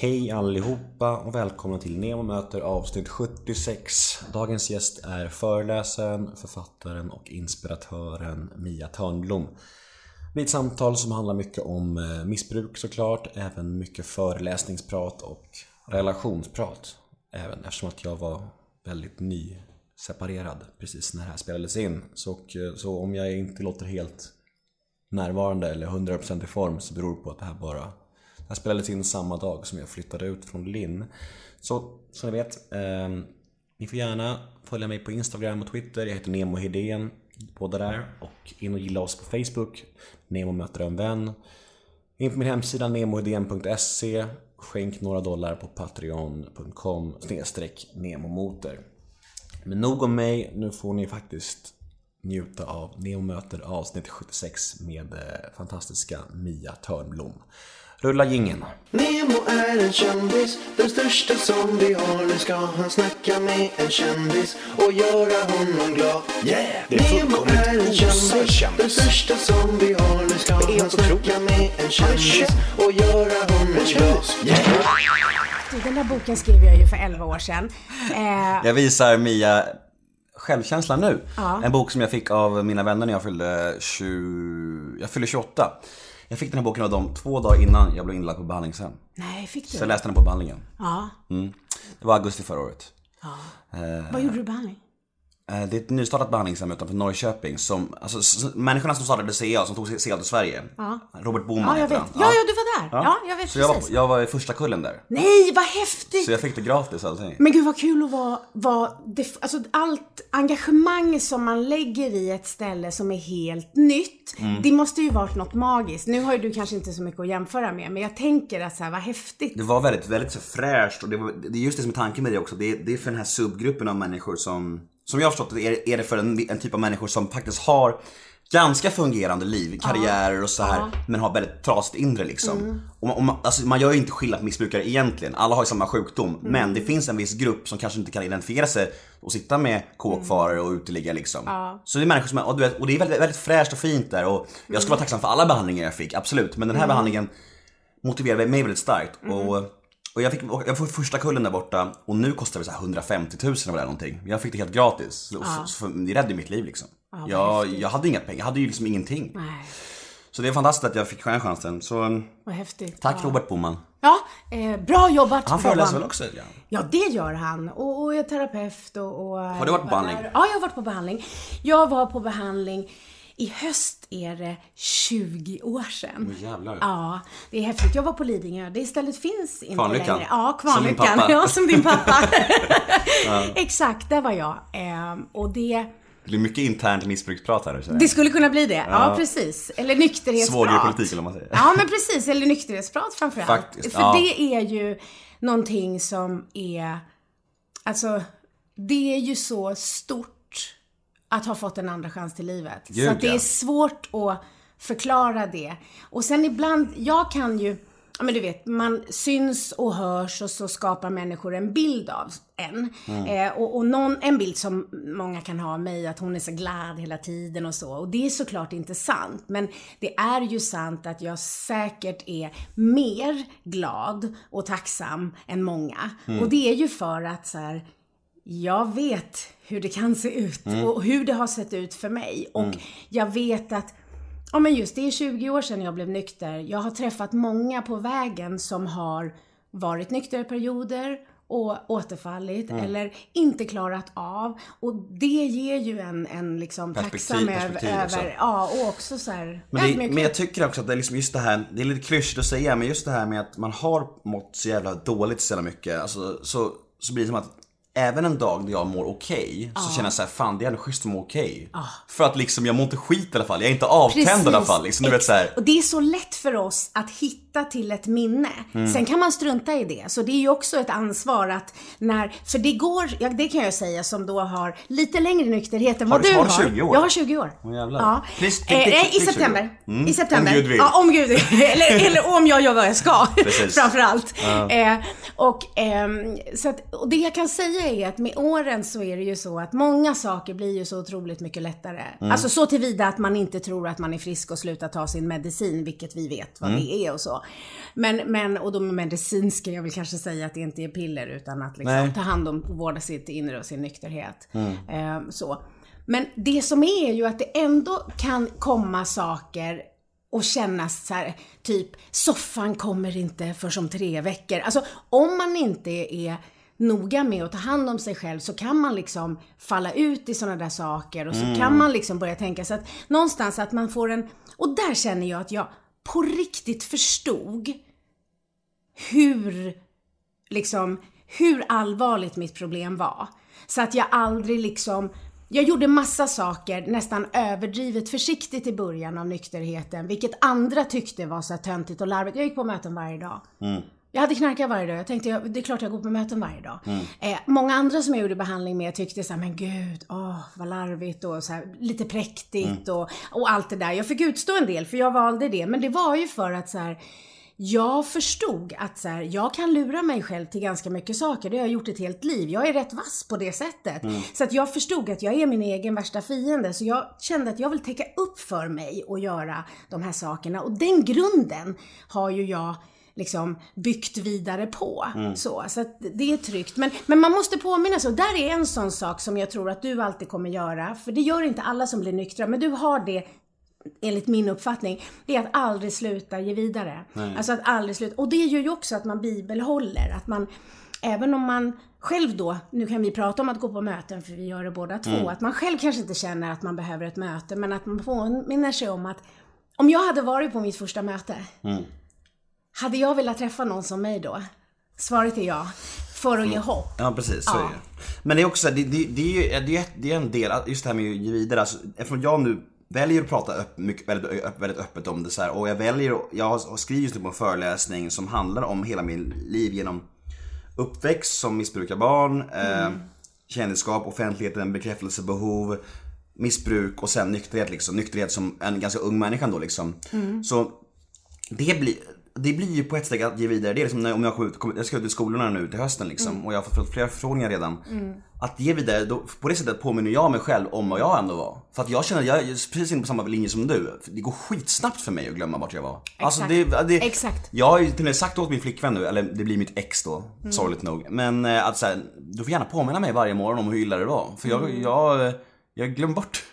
Hej allihopa och välkomna till Nemo möter avsnitt 76. Dagens gäst är föreläsaren, författaren och inspiratören Mia Törnblom. Det är ett samtal som handlar mycket om eh, missbruk såklart, även mycket föreläsningsprat och relationsprat. Även eftersom att jag var väldigt nyseparerad precis när det här spelades in. Så, eh, så om jag inte låter helt närvarande eller 100% i form så beror det på att det här bara här spelades in samma dag som jag flyttade ut från Linn. Så som ni vet, eh, ni får gärna följa mig på Instagram och Twitter. Jag heter Nemo Hedén, båda där. Och in och gilla oss på Facebook. Nemo möter en vän. In på min hemsida nemohedén.se. Skänk några dollar på patreon.com snedstreck nemomotor. Men nog om mig, nu får ni faktiskt njuta av Nemo möter avsnitt 76 med eh, fantastiska Mia Törnblom. Rulla jingeln. Nemo är en kändis, den största som vi har. Nu ska han snacka med en kändis och göra honom glad. Yeah! Det är Nemo är en kändis, kändis. den största som vi har. Nu ska han snacka med en kändis känd. och göra honom glad. Yeah! Den där boken skrev jag ju för 11 år sedan. Eh, Jag visar Mia Självkänsla nu. Ja. En bok som jag fick av mina vänner när jag fyllde 20... Jag fyllde 28. Jag fick den här boken av dem två dagar innan jag blev inlagd på behandlingshem. nej, fick Så du? jag läste den på behandlingen. Ja. Mm. Det var augusti förra året. Vad gjorde du i behandling? Eh, Det är ett nystartat behandlingshem utanför Norrköping som, alltså människorna som startade CA, som tog CA till Sverige. Robert Boman Ja, jag vet. han. Ja, ja, du var där. Ja, jag vet Så jag var, jag var i första kullen där. Nej, vad häftigt! Så jag fick det gratis allting. Men gud vad kul att vara, vara det, alltså allt engagemang som man lägger i ett ställe som är helt nytt. Mm. Det måste ju varit något magiskt. Nu har ju du kanske inte så mycket att jämföra med, men jag tänker att så här, vad häftigt. Det var väldigt, väldigt så fräscht och det, var, det är just det som är tanken med det också. Det det är för den här subgruppen av människor som, som jag har förstått det, är, är det för en, en typ av människor som faktiskt har ganska fungerande liv, karriärer och så här, men har väldigt trasigt inre liksom. Och man, och man, alltså, man gör ju inte skillnad på missbrukare egentligen, alla har ju samma sjukdom. Men det finns en viss grupp som kanske inte kan identifiera sig och sitta med kåkfarare och uteliggare liksom. Så det är människor som, och, du vet, och det är väldigt, väldigt fräscht och fint där och jag skulle vara tacksam för alla behandlingar jag fick, absolut. Men den här behandlingen motiverade mig väldigt starkt. Och, och jag fick, jag fick första kullen där borta och nu kostar det så här 150 000 eller någonting. Jag fick det helt gratis. Så, så, så det räddade mitt liv liksom. vad jag, jag hade inga pengar, jag hade ju liksom ingenting. Nej, Så det är fantastiskt att jag fick den chansen. Så vad häftigt. tack ja. Robert Boman. Ja, eh, bra jobbat Han föreläser väl också grann? Ja, det gör han. Och, och är terapeut och, och... Har du varit på behandling? Ja, jag har varit på behandling. Jag var på behandling i höst är det 20 år sedan. Åh, jävlar. Ja, det är häftigt. Jag var på Lidingö. Det stället finns inte Kvarnlyckan. längre. Ja, Som Kvarnlyckan. pappa. Ja, som din pappa. Exakt, där var jag. Ehm, och det, Det blir mycket internt missbruksprat här nu känner jag. det skulle kunna bli det. Ja, precis. Eller nykterhetsprat. Svågerpolitik eller man säger. Ja, men precis. Eller nykterhetsprat framförallt. Faktiskt, För ja. det är ju någonting som är, alltså, det är ju så stort att ha fått en andra chans till livet. Gud, så att det är svårt att förklara det. Och sen ibland, jag kan ju, ja men du vet, man syns och hörs och så skapar människor en bild av en. Mm. Eh, och och någon, en bild som många kan ha av mig, att hon är så glad hela tiden och så. Och det är såklart inte sant. Men det är ju sant att jag säkert är mer glad och tacksam än många. Mm. Och det är ju för att så här, jag vet hur det kan se ut och hur det har sett ut för mig. Och jag vet att, ja men just det är 20 år sedan jag blev nykter. Jag har träffat många på vägen som har varit nyktra i perioder och återfallit eller inte klarat av. Och det ger ju en, en liksom Perspektiv- tacksam över, perspektiv också. över, ja och också så här, Men, det, men jag tycker också att det är liksom just det här, det är lite klyschigt att säga, men just det här med att man har mått så jävla dåligt så jävla mycket, alltså, så, så blir det som att Även en dag där jag mår okej, så känner jag såhär, fan det är ändå schysst att må okej. För att liksom, jag mår inte skit i alla fall, jag är inte avtänd i alla fall. Liksom, du vet, så här. Och det är så lätt för oss att hitta till ett minne. Mm. Sen kan man strunta i det. Så det är ju också ett ansvar att när, för det går, ja, det kan jag säga som då har lite längre nykterhet än vad du- har har. du 20 år? Jag har 20 år. Åh, jävlar. Ja. Please, Eh, please, nej, please, I 20 år. september. Mm. I september. Om Gud vill. Ja, om Gud vill. eller, eller om jag gör vad jag ska. Precis. Framförallt. Eh, och, ehm, så att, och det jag kan säga är att med åren så är det ju så att många saker blir ju så otroligt mycket lättare. Alltså så tillvida att man inte tror att man är frisk och slutar ta sin medicin, vilket vi vet vad det är och så. Men, men, och då med medicin ska jag väl kanske säga att det inte är piller utan att liksom Nej. ta hand om och vårda sitt inre och sin nykterhet. Eh, så. Men det som är ju att det ändå kan komma saker och kännas så här, typ soffan kommer inte för om tre veckor. Alltså om man inte är noga med att ta hand om sig själv så kan man liksom falla ut i sådana där saker och så kan man liksom börja tänka så att någonstans att man får en, och där känner jag att jag på riktigt förstod hur, liksom, hur allvarligt mitt problem var. Så att jag aldrig liksom, jag gjorde massa saker nästan överdrivet försiktigt i början av nykterheten, vilket andra tyckte var så här töntigt och larvigt. Jag gick på möten varje dag. Jag hade knarkat varje dag. Jag tänkte, jag, det är klart jag går på möten varje dag. Eh, många andra som jag gjorde behandling med tyckte så här, men gud, åh, vad larvigt och så här, lite präktigt och, och allt det där. Jag fick utstå en del, för jag valde det. Men det var ju för att så här, jag förstod att så här, jag kan lura mig själv till ganska mycket saker. Det har jag gjort ett helt liv. Jag är rätt vass på det sättet. Så att jag förstod att jag är min egen värsta fiende. Så jag kände att jag vill täcka upp för mig och göra de här sakerna. Och den grunden har ju jag liksom byggt vidare på. Så, så att det är tryggt. Men, men man måste påminna sig, och där är en sån sak som jag tror att du alltid kommer göra. För det gör inte alla som blir nyktra, men du har det enligt min uppfattning, det är att aldrig sluta ge vidare. Alltså att aldrig sluta. Och det gör ju också att man bibelhåller, att man, även om man själv då, nu kan vi prata om att gå på möten för vi gör det båda två, att man själv kanske inte känner att man behöver ett möte, men att man påminner sig om att om jag hade varit på mitt första möte, hade jag velat träffa någon som mig då? Svaret är ja. För att ge hopp. Ja precis, så Ja. är det Men det är också, det, det, det, är ju det är, det är en del, just det här med att ge vidare. Alltså, eftersom jag nu väljer att prata upp, mycket, väldigt, öpp- väldigt öppet om det så här, och jag väljer, jag har skrivit just nu på en föreläsning som handlar om hela min liv genom uppväxt som missbrukarbarn, eh, kändisskap, offentligheten, bekräftelsebehov, missbruk och sen nykterhet liksom. Nykterhet som en ganska ung människa då liksom. Så det blir, det blir ju på ett steg att ge vidare. Det är liksom när, om jag, kommer jag ska ut i skolorna nu till hösten liksom och jag har fått flera förfrågningar redan. Att ge vidare, då, på det sättet påminner jag mig själv om vad jag ändå var. För att jag känner att jag är precis inne på samma linje som du. Det går skitsnabbt för mig att glömma vart jag var. Alltså det, det, Exakt. Jag har ju till och med sagt åt min flickvän nu, eller det blir mitt ex då, Mm. sorgligt nog. Men eh, att så här, du får gärna påminna mig varje morgon om hur illa det var. För jag, jag, jag glömmer bort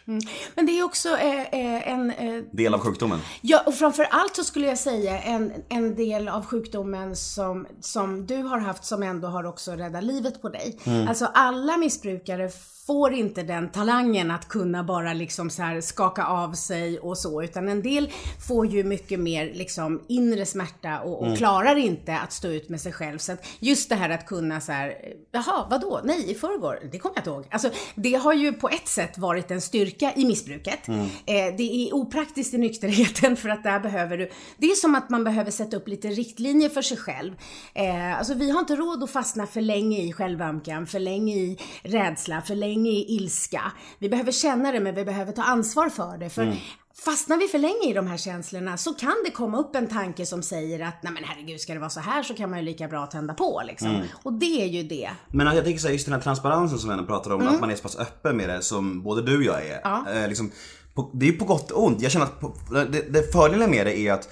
Men det är också eh, eh, en eh, del av sjukdomen. Ja, och framför allt så skulle jag säga en, en del av sjukdomen som, som du har haft som ändå har också räddat livet på dig. Alltså alla missbrukare får inte den talangen att kunna bara liksom så här skaka av sig och så, utan en del får ju mycket mer liksom inre smärta och, och klarar inte att stå ut med sig själv. Så att just det här att kunna så här, jaha, vadå, nej, i förrgår, det kommer jag inte ihåg. Alltså, det har ju på ett sätt varit en styrka i missbruket. Eh, det är opraktiskt i nykterheten för att där behöver du, det är som att man behöver sätta upp lite riktlinjer för sig själv. Eh, alltså vi har inte råd att fastna för länge i självömkan, för länge i rädsla, för länge i ilska. Vi behöver känna det men vi behöver ta ansvar för det. För Fastnar vi för länge i de här känslorna så kan det komma upp en tanke som säger att nej men herregud ska det vara så här så kan man ju lika bra tända på liksom. Och det är ju det. Men jag tänker så här, just den här transparensen som vi ändå pratar om, att man är så pass öppen med det som både du och jag är. Ja. Eh, liksom, på, det är ju på gott och ont. Jag känner att på, det, det fördelen med det är att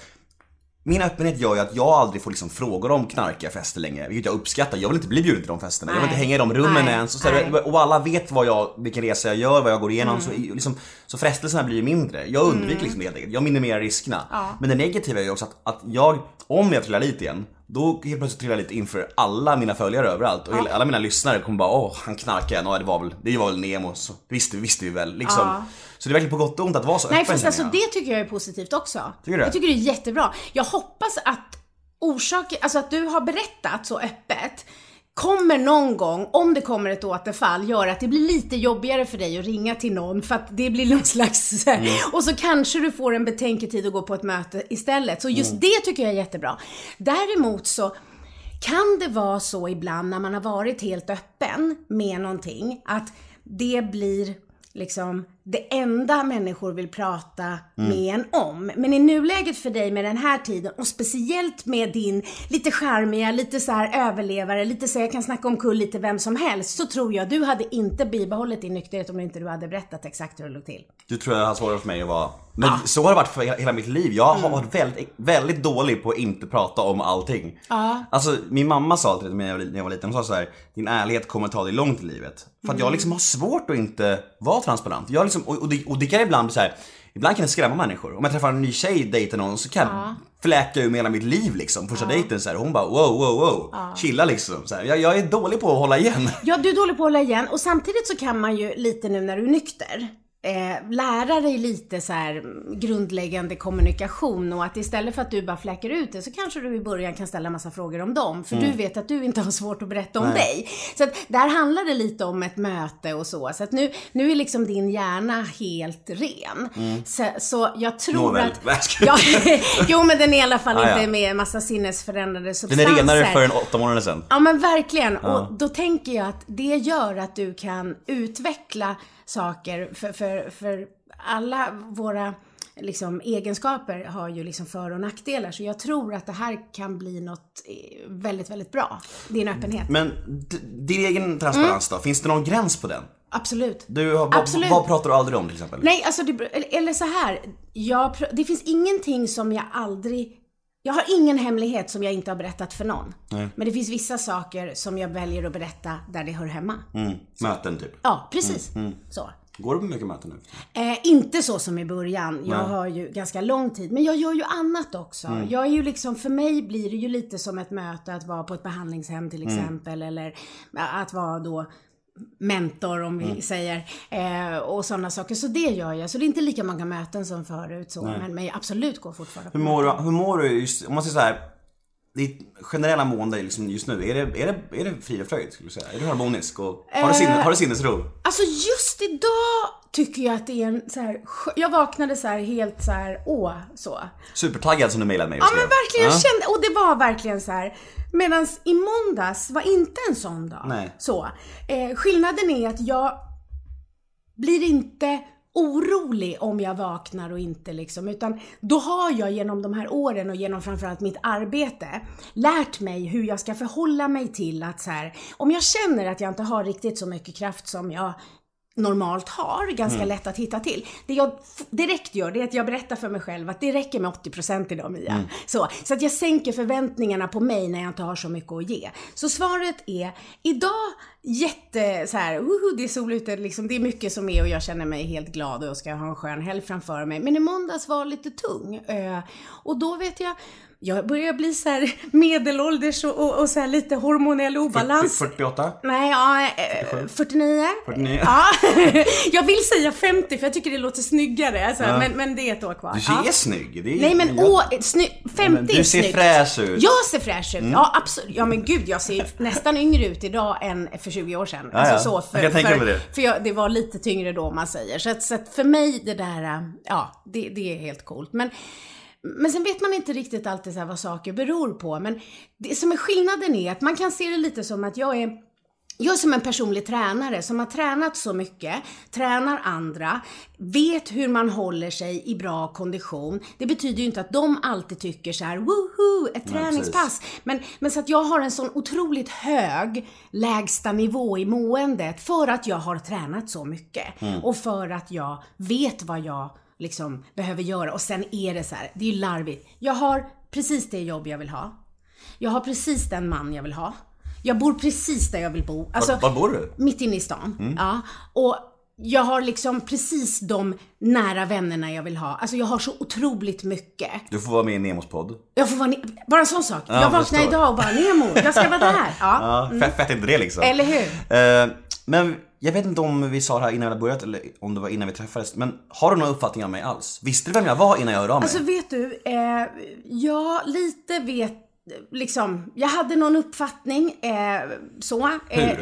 min öppenhet gör ju att jag aldrig får liksom frågor om knarkiga fester längre, vilket jag uppskattar. Jag vill inte bli bjuden till de festerna, jag vill Nej. inte hänga i de rummen Nej. ens. Och, så här, Nej. och alla vet vad jag, vilken resa jag gör, vad jag går igenom. Så, liksom, så frestelserna blir ju mindre. Jag undviker liksom det helt enkelt. Jag minimerar riskerna. Ja. Men det negativa är ju också att, att jag, om jag trillar dit igen, då helt plötsligt trillar jag dit inför alla mina följare överallt. Och alla mina lyssnare kommer bara åh, han knarkar igen, ja, det var väl, det var väl Nemo, så, det visste, visste vi väl. Liksom. Ja. Så det är verkligen på gott och ont att vara så Nej öppen fast alltså det tycker jag är positivt också. Tycker du? Jag tycker det är jättebra. Jag hoppas att orsaken, alltså att du har berättat så öppet kommer någon gång, om det kommer ett återfall, göra att det blir lite jobbigare för dig att ringa till någon för att det blir någon slags Mm. och så kanske du får en betänketid att gå på ett möte istället. Så just Mm. det tycker jag är jättebra. Däremot så kan det vara så ibland när man har varit helt öppen med någonting att det blir liksom det enda människor vill prata med en om. Men i nuläget för dig med den här tiden och speciellt med din lite charmiga, lite så här överlevare, lite så jag kan snacka om kull lite vem som helst, så tror jag du hade inte bibehållit din nykterhet om inte du hade berättat exakt hur det låg till. Du tror jag har svårare för mig att vara... Men så har det varit för hela, hela mitt liv. Jag har varit väldigt, väldigt dålig på att inte prata om allting. Ja. Alltså min mamma sa alltid när jag var- när jag var liten, hon sa så här: din ärlighet kommer ta dig långt i livet. För att jag liksom har svårt att inte vara transparent. Jag liksom, och, och, det, och det kan ibland bli så här. ibland kan det skrämma människor. Om jag träffar en ny tjej, dejtar någon, så kan jag fläka ur med hela mitt liv liksom. Första dejten så här, hon bara wow, wow, wow. Chilla liksom. Så här, jag, jag är dålig på att hålla igen. Ja, du är dålig på att hålla igen och samtidigt så kan man ju lite nu när du är nykter eh, lära dig lite så här mm, grundläggande kommunikation och att istället för att du bara fläcker ut det så kanske du i början kan ställa massa frågor om dem. För du vet att du inte har svårt att berätta om dig. Så att där handlar det lite om ett möte och så. Så att nu, nu är liksom din hjärna helt ren. Så, så jag tror Nåväl, att... Ja, jo men den är i alla fall Ah, ja. inte med massa sinnesförändrande Den substanser. är renare för en åtta månader sedan. Ja men verkligen. Och då tänker jag att det gör att du kan utveckla saker för, för, för alla våra liksom, egenskaper har ju liksom för och nackdelar. Så jag tror att det här kan bli något eh, väldigt, väldigt bra. Din öppenhet. Men din egen transparens då, finns det någon gräns på den? Absolut. Du, vad, Absolut. vad pratar du aldrig om till exempel? Nej, alltså det, eller- så här. Jag, det finns ingenting som jag aldrig jag har ingen hemlighet som jag inte har berättat för någon. Men det finns vissa saker som jag väljer att berätta där det hör hemma. Mm, möten typ. Ja, precis. Så. Går du på mycket möten nu? Eh, inte så som i början. Jag har ju ganska lång tid. Men jag gör ju annat också. Jag är ju liksom, för mig blir det ju lite som ett möte att vara på ett behandlingshem till exempel. Eller att vara då mentor om vi säger. Eh, och sådana saker. Så det gör jag. Så det är inte lika många möten som förut så. Men, men jag absolut går fortfarande Hur mår, du, hur mår du just, om man säger så här. Ditt generella mående liksom just nu, är det, är det, är det frid och fröjd skulle du säga? Är du harmonisk och har du, sinne, har du sinnesro? Alltså just idag tycker jag att det är en så här, jag vaknade så här helt så här, åh, så. Supertaggad som du mejlade mig och Ja skrev. men verkligen, jag Ja. kände, och det var verkligen så här. Medan i måndags var inte en sån dag. Nej. Så. Eh, skillnaden är att jag blir inte orolig om jag vaknar och inte liksom, utan då har jag genom de här åren och genom framförallt mitt arbete lärt mig hur jag ska förhålla mig till att så här, om jag känner att jag inte har riktigt så mycket kraft som jag normalt har, ganska lätt att hitta till. Det jag direkt gör, det är att jag berättar för mig själv att det räcker med 80% idag Mia. Så, så att jag sänker förväntningarna på mig när jag inte har så mycket att ge. Så svaret är, idag jätte så här, woho, det är sol ute, liksom, det är mycket som är och jag känner mig helt glad och ska ha en skön helg framför mig. Men i måndags var lite tung. Eh, och då vet jag, jag börjar bli så här medelålders och, och, och så lite hormonell obalans. 48? Nej, ja, eh, 49. 49. Ja, jag vill säga 50 för jag tycker det låter snyggare. Alltså, men, men det är ett år kvar. Du ser Ja. snygg. Det är, Nej men jag- åh, sny- 50 men du är ser snyggt. fräsch ut. Mm. Jag ser fräsch ut. Ja absolut. Ja men gud, jag ser nästan yngre ut idag än för 20 år sedan. Ja, ja. så, för, Jag kan tänka mig det. För jag, det var lite tyngre då om man säger. Så att, så att för mig det där, äh, ja, det, det är helt coolt. Men men sen vet man inte riktigt alltid så vad saker beror på. Men det som är skillnaden är att man kan se det lite som att jag är jag som en personlig tränare som har tränat så mycket, tränar andra, vet hur man håller sig i bra kondition. Det betyder ju inte att de alltid tycker så här, woho, ett träningspass. Men, men så att jag har en sån otroligt hög lägsta nivå i måendet för att jag har tränat så mycket. Och för att jag vet vad jag liksom behöver göra. Och sen är det så här, det är ju larvigt. Jag har precis det jobb jag vill ha. Jag har precis den man jag vill ha. Jag bor precis där jag vill bo. Alltså, Var, var bor du? mitt inne i stan. Ja. Och jag har liksom precis de nära vännerna jag vill ha. Alltså jag har så otroligt mycket. Du får vara med i Nemos podd. Jag får vara bara en sån sak. jag jag vaknar förstår. idag och bara Nemo, jag ska vara där. Ja. Ja, fett, fett inte det liksom. Eller hur? Eh, men jag vet inte om vi sa det här innan vi börjat eller om det var innan vi träffades. Men har du någon uppfattning om mig alls? Visste du vem jag var innan jag hörde av mig? Alltså vet du, eh, jag lite vet Liksom, jag hade någon uppfattning, eh, så. Eh,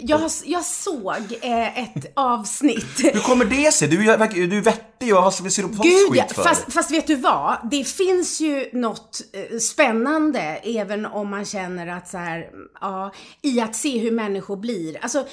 jag, jag såg eh, ett avsnitt. Hur kommer det sig? Du, är- du är vettig och vad ska vi se upp Gud ja, skit för? fast, fast vet du vad? Det finns ju något eh, spännande även om man känner att så här, ja, i att se hur människor blir. Alltså,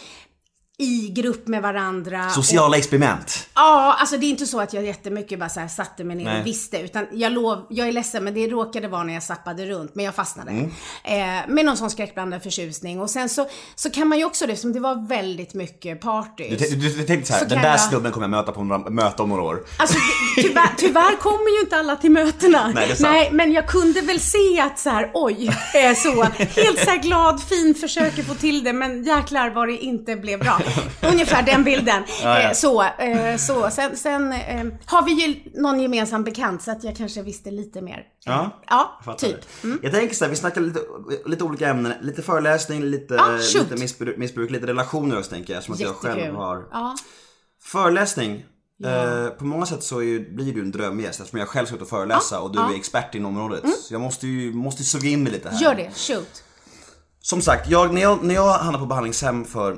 i grupp med varandra. Sociala experiment. Ja, alltså det är inte så att jag jättemycket bara så här satte mig ner Nej. och visste. Utan jag lov, jag är ledsen men det råkade vara när jag zappade runt. Men jag fastnade. Mm. Eh, med någon sån skräckblandad förtjusning. Och sen så, så kan man ju också det, som det var väldigt mycket party. Du, du, du, du tänkte så här, Så den där jag- snubben kommer jag möta på några möte om några år. Alltså tyvärr, tyvärr kommer ju inte alla till mötena. Nej, det är sant. men jag kunde väl se att så här, oj, eh, så. Helt så här glad, fin, försöker få till det, men jäklar vad det inte blev bra. Ungefär den bilden. Ja, ja. Eh, så, eh, så. Sen, sen eh, har vi ju någon gemensam bekant, så att jag kanske visste lite mer. Ja, Ja, typ. det. Jag tänker så här, vi snackar lite, lite olika ämnen, lite föreläsning, lite, Ja, lite missbruk, missbruk, lite relationer också tänker jag. Som att jag Jättekul. själv har. Ja. Föreläsning. Eh, på många sätt så ju, blir du en drömgäst eftersom jag själv ska ut och föreläsa och du är expert inom området. Så jag måste ju måste ju suga in mig lite här. Gör det, shoot. Som sagt, jag, när, jag, när jag hamnade på behandlingshem för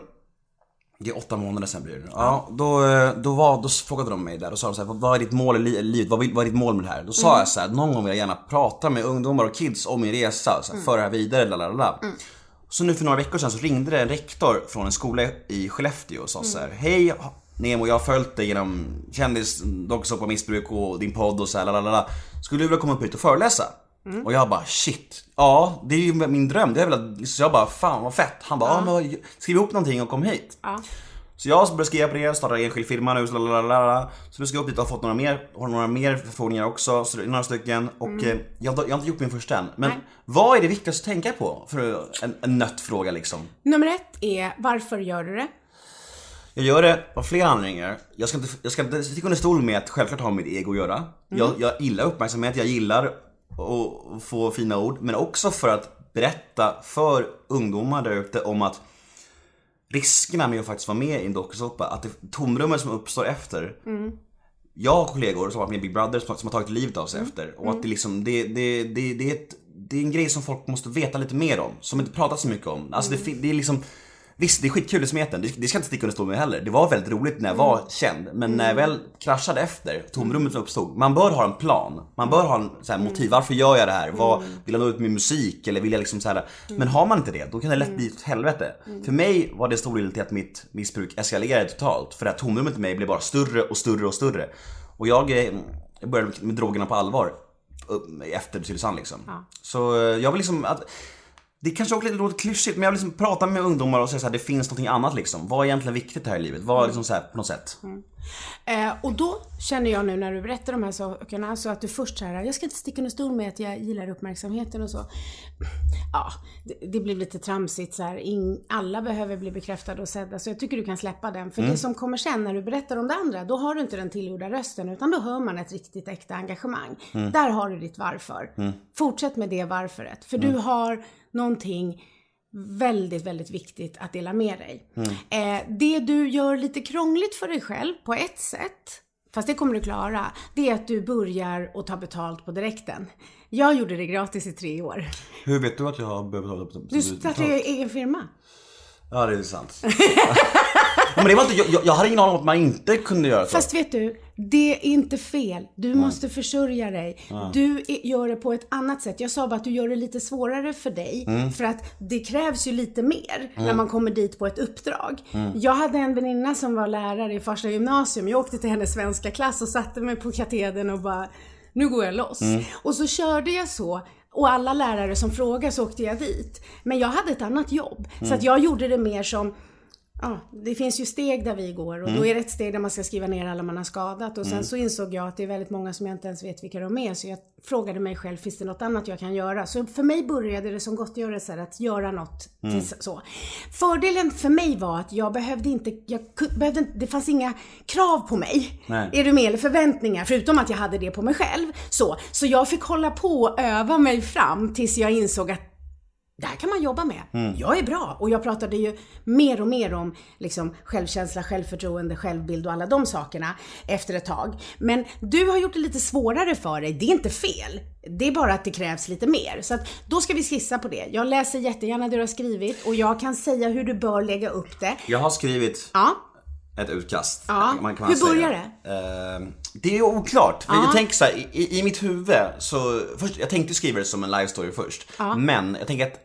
det är åtta månader sedan blir det nu. Ja, då, eh, då, var, då frågade de mig där och sa de så här, vad, är ditt mål i li- livet? Vad, vill- vad är ditt mål med det här? Då sa jag så här, någon gång vill jag gärna prata med ungdomar och kids om min resa, så här, föra det här vidare, lalala. Så nu för några veckor sedan så ringde det en rektor från en skola i Skellefteå och sa så här, hej Nemo, jag har följt dig genom kändis, dokusåpa missbruk och din podd och så här, lalala. Skulle du vilja komma upp hit och föreläsa? Och jag bara shit, ja det är ju min dröm. Det är väl att, så jag bara fan vad fett. Han bara, ja. men vad- skriv ihop någonting och kom hit. Ja. Så jag började skriva på det, startade enskild firma nu, så, lalalala. så nu ska jag upp dit och har fått några mer, har några mer förfrågningar också, så det är några stycken. Och eh, jag, har- jag har inte gjort min första än. Men Nej. vad är det viktigaste att tänka på för en, en nött fråga liksom? Nummer ett är, varför gör du det? Jag gör det av flera anledningar. Jag ska inte, jag ska inte sticka under stol med att självklart ha med mitt ego att göra. Jag, jag gillar uppmärksamhet, jag gillar att få fina ord. Men också för att berätta för ungdomar där ute om att riskerna med att faktiskt vara med i en dokusåpa, att det tomrummet som uppstår efter. Jag har kollegor som har varit med i Big Brother som, som har tagit livet av sig efter. Och att det liksom, det, det, det, det, är ett, det är en grej som folk måste veta lite mer om. Som inte pratas så mycket om. Alltså det, fin- det är liksom Visst, det är skitkul i smeten. Det, det ska inte sticka under stol med heller. Det var väldigt roligt när jag var känd. Men när jag väl kraschade efter, tomrummet som uppstod. Man bör ha en plan. Man bör ha en så här, motiv. Varför gör jag det här? Vad, vill jag nå ut med musik? Eller vill jag liksom så här, Men har man inte det, då kan det lätt bli ett helvete. För mig var det stor del till att mitt missbruk eskalerade totalt. För det här tomrummet i mig blev bara större och större och större. Och jag, eh, jag började med drogerna på allvar. upp- Efter Tylösand liksom. Så eh, jag vill liksom att det kanske också låter klyschigt men jag liksom prata med ungdomar och så här, det finns någonting annat liksom. Vad är egentligen viktigt här i livet? Vad är liksom så här, på något sätt? Eh, och då känner jag nu när du berättar de här sakerna så att du först så här, jag ska inte sticka under stol med att jag gillar uppmärksamheten och så. Ja, det, det blir lite tramsigt så här. In, alla behöver bli bekräftade och sedda så jag tycker du kan släppa den. För det som kommer sen när du berättar om det andra, då har du inte den tillgjorda rösten utan då hör man ett riktigt äkta engagemang. Där har du ditt varför. Fortsätt med det varföret. För du har någonting väldigt, väldigt viktigt att dela med dig. Eh, det du gör lite krångligt för dig själv på ett sätt, fast det kommer du klara, det är att du börjar att ta betalt på direkten. Jag gjorde det gratis i tre år. Hur vet du att jag har behövt hålla på Du startade egen firma. Ja det är sant. men det var inte, jag, jag- hade ingen aning om att man inte kunde göra så. Fast vet du, det är inte fel. Du måste försörja dig. Du är- gör det på ett annat sätt. Jag sa bara att du gör det lite svårare för dig. För att det krävs ju lite mer när man kommer dit på ett uppdrag. Jag hade en väninna som var lärare i första gymnasium. Jag åkte till hennes svenska klass och satte mig på katedern och bara, nu går jag loss. Och så körde jag så. Och alla lärare som frågade så åkte jag dit. Men jag hade ett annat jobb. Så att jag gjorde det mer som Ja, det finns ju steg där vi går och Mm. då är det ett steg där man ska skriva ner alla man har skadat och sen så insåg jag att det är väldigt många som jag inte ens vet vilka de är så jag frågade mig själv, finns det något annat jag kan göra? Så för mig började det som gottgörelse att göra något Mm. till så. Fördelen för mig var att jag behövde inte, jag behövde det fanns inga krav på mig. Nej. Är du med? Eller förväntningar, förutom att jag hade det på mig själv. Så, så jag fick hålla på och öva mig fram tills jag insåg att det här kan man jobba med. Mm. Jag är bra. Och jag pratade ju mer och mer om liksom, självkänsla, självförtroende, självbild och alla de sakerna efter ett tag. Men du har gjort det lite svårare för dig. Det är inte fel. Det är bara att det krävs lite mer. Så att då ska vi skissa på det. Jag läser jättegärna det du har skrivit och jag kan säga hur du bör lägga upp det. Jag har skrivit Ja, ett utkast. Ja. Man kan Hur säga. börjar det? det är oklart. För Jag tänker så här, i, i mitt huvud så, först, jag tänkte skriva det som en live story först. Men jag tänker att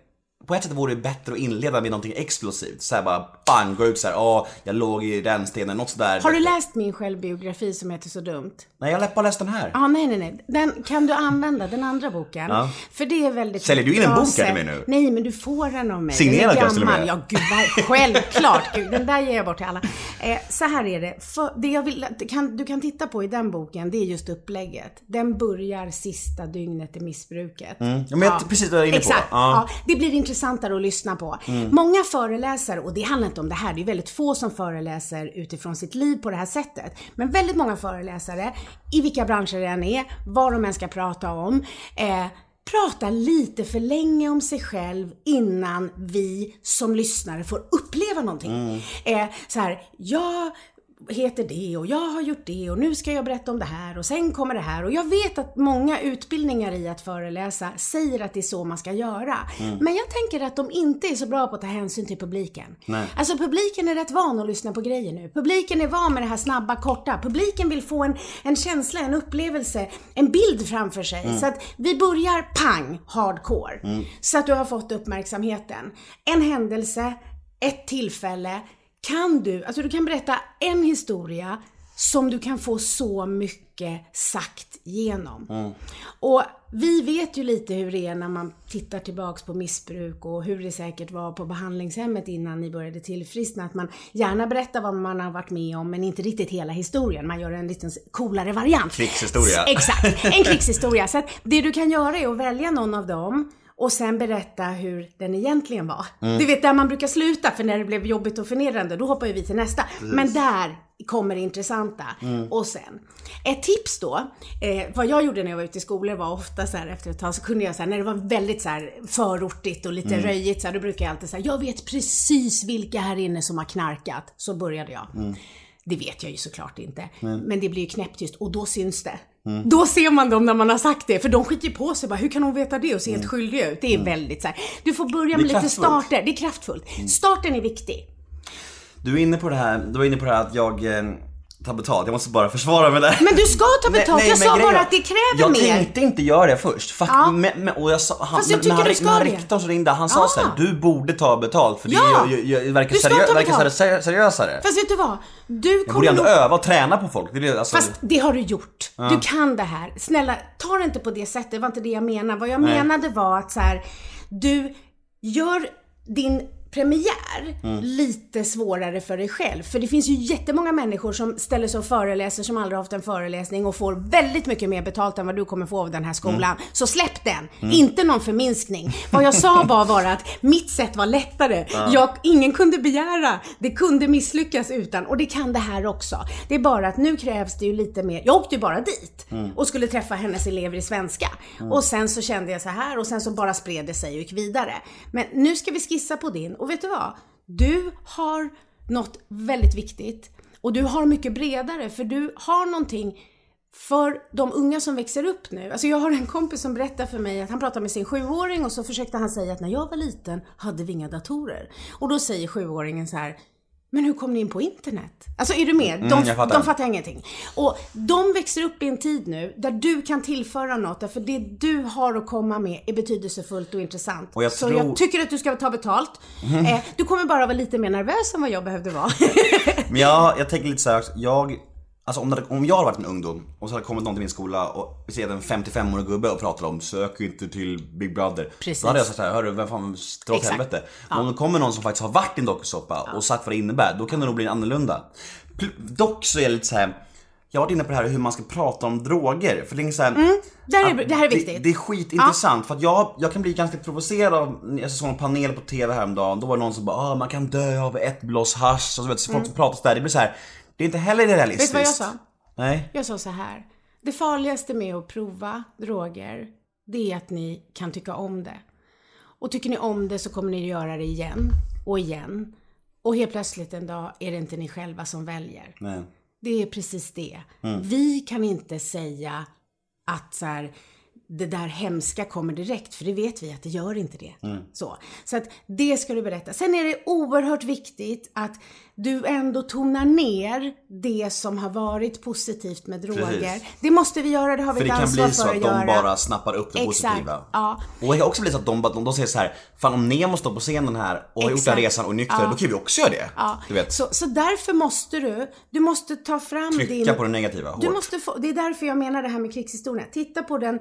på ett sätt vore det bättre att inleda med någonting explosivt. Såhär bara bang, gå ut såhär, åh, jag låg i rännstenen, något sådär. Har du läst min självbiografi som heter Så dumt? Nej, jag har bara läst den här. Ja, nej, nej, nej. Den kan du använda, den andra boken. Ja. För det är väldigt Säljer du in en bok, är det sätt- med nu? Nej, men du får den av mig. Signerad den kanske till och med? Ja, gud, vad- självklart. Gud, den där ger jag bort till alla. Eh, så här är det. För, det jag vill, kan, du kan titta på i den boken, det är just upplägget. Den börjar sista dygnet i missbruket. Mm. Ja, men jag- precis vad jag är inne på. Exakt. Ja. Ja. det blir intressantare att lyssna på. Många föreläsare, och det handlar inte om det här, det är väldigt få som föreläser utifrån sitt liv på det här sättet. Men väldigt många föreläsare, i vilka branscher det än är, vad de än ska prata om, eh, pratar lite för länge om sig själv innan vi som lyssnare får uppleva någonting. Eh, så här, jag heter det och jag har gjort det och nu ska jag berätta om det här och sen kommer det här. Och jag vet att många utbildningar i att föreläsa säger att det är så man ska göra. Men jag tänker att de inte är så bra på att ta hänsyn till publiken. Alltså publiken är rätt van att lyssna på grejer nu. Publiken är van med det här snabba, korta. Publiken vill få en, en känsla, en upplevelse, en bild framför sig. Så att vi börjar pang, hardcore. Så att du har fått uppmärksamheten. En händelse, ett tillfälle, kan du, alltså du kan berätta en historia som du kan få så mycket sagt genom. Och vi vet ju lite hur det är när man tittar tillbaks på missbruk och hur det säkert var på behandlingshemmet innan ni började tillfriskna. Att man gärna berättar vad man har varit med om men inte riktigt hela historien. Man gör en liten coolare variant. Krigshistoria. Exakt, en krigshistoria. Så att det du kan göra är att välja någon av dem och sen berätta hur den egentligen var. Mm. Du vet där man brukar sluta för när det blev jobbigt och förnedrande, då hoppar ju vi till nästa. Men där kommer det intressanta. Mm. Och sen, ett tips då, eh, vad jag gjorde när jag var ute i skolor var ofta så här efter ett tag så kunde jag så här, när det var väldigt så här förortigt och lite Mm. röjigt så här, då brukar jag alltid säga, jag vet precis vilka här inne som har knarkat. Så började jag. Mm. Det vet jag ju såklart inte. Men det blir ju knäpptyst och då syns det. Då ser man dem när man har sagt det, för de skiter på sig bara, hur kan hon veta det och se helt skyldig ut? Det är väldigt så här. Du får börja med lite starter, det är kraftfullt. Starten är viktig. Du är inne på det här, du var inne på det här att jag tar betalt. Jag måste bara försvara mig där. Men du ska ta betalt, jag men sa bara att det kräver jag mer. Jag tänkte inte göra det först. Fakt, Ja. men, men, och jag sa, han, Fast jag tycker men han, du ska men rektorn som ringde, han sa Ja. såhär, du borde ta betalt för det Ja. ju, ju, ju, verkar, seriö, ta verkar seri- seriösare. Fast vet du vad? Du jag borde ändå nog... öva och träna på folk. Det alltså, Fast det har du gjort. Du kan det här. Snälla, ta det inte på det sättet. Det var inte det jag menade. Vad jag Nej. menade var att så här, du gör din premiär Mm. lite svårare för dig själv. För det finns ju jättemånga människor som ställer sig och föreläser som aldrig haft en föreläsning och får väldigt mycket mer betalt än vad du kommer få av den här skolan. Mm. Så släpp den! Inte någon förminskning. Vad jag sa var bara att mitt sätt var lättare. Jag, ingen kunde begära. Det kunde misslyckas utan. Och det kan det här också. Det är bara att nu krävs det ju lite mer. Jag åkte ju bara dit och skulle träffa hennes elever i svenska. Och sen så kände jag så här och sen så bara spred det sig och gick vidare. Men nu ska vi skissa på din. Och vet du vad? Du har något väldigt viktigt. Och du har mycket bredare för du har någonting för de unga som växer upp nu. Alltså jag har en kompis som berättar för mig att han pratar med sin sjuåring och så försökte han säga att när jag var liten hade vi inga datorer. Och då säger sjuåringen så här men hur kom ni in på internet? Alltså är du med? De, Mm, fattar. de fattar ingenting. Och de växer upp i en tid nu där du kan tillföra något, därför det du har att komma med är betydelsefullt och intressant. Och jag Så tror- jag tycker att du ska ta betalt. Eh, du kommer bara vara lite mer nervös än vad jag behövde vara. Men jag, jag tänker lite såhär, jag Alltså om, det, om jag hade varit en ungdom och så hade kommit någon till min skola och vi ser en 55-årig gubbe och pratar om sök inte till Big Brother. Precis. Då hade jag sagt såhär, hörru vem fan dra åt helvete. Men om det kommer någon som faktiskt har varit i en dokusåpa och sagt vad det innebär, då kan det nog bli annorlunda. Dock så är det lite såhär, jag har varit inne på det här hur man ska prata om droger. För det är så här, Mm, det här är- det här är Det, viktigt. det är skitintressant för att jag, jag kan bli ganska provocerad av, jag såg en panel på TV häromdagen, då var det någon som bara ah, man kan dö av ett blås hasch och så vet så folk som pratar sådär, det blir så här. Det är inte heller realistiskt. Mm. Vet du vad jag sa? Nej. Jag sa så här. Det farligaste med att prova droger, det är att ni kan tycka om det. Och tycker ni om det så kommer ni göra det igen och igen. Och helt plötsligt en dag är det inte ni själva som väljer. Nej. Det är precis det. Vi kan inte säga att så här, det där hemska kommer direkt, för det vet vi att det gör inte det. Mm. Så. så att det ska du berätta. Sen är det oerhört viktigt att du ändå tonar ner det som har varit positivt med droger. Precis. Det måste vi göra, det har vi För det ett kan ansvar bli så för att att de göra. bara snappar upp det Exakt, positiva. ja. Och det kan också bli så att de, de, de säger så här, fan om Nemo står på scenen här och har gjort den här resan och är nykter, Ja. då kan vi också göra det. Ja. Du vet, Så, så därför måste du, du måste ta fram trycka din... på det negativa hårt. Du måste få, det är därför jag menar det här med krigshistorien. Titta på den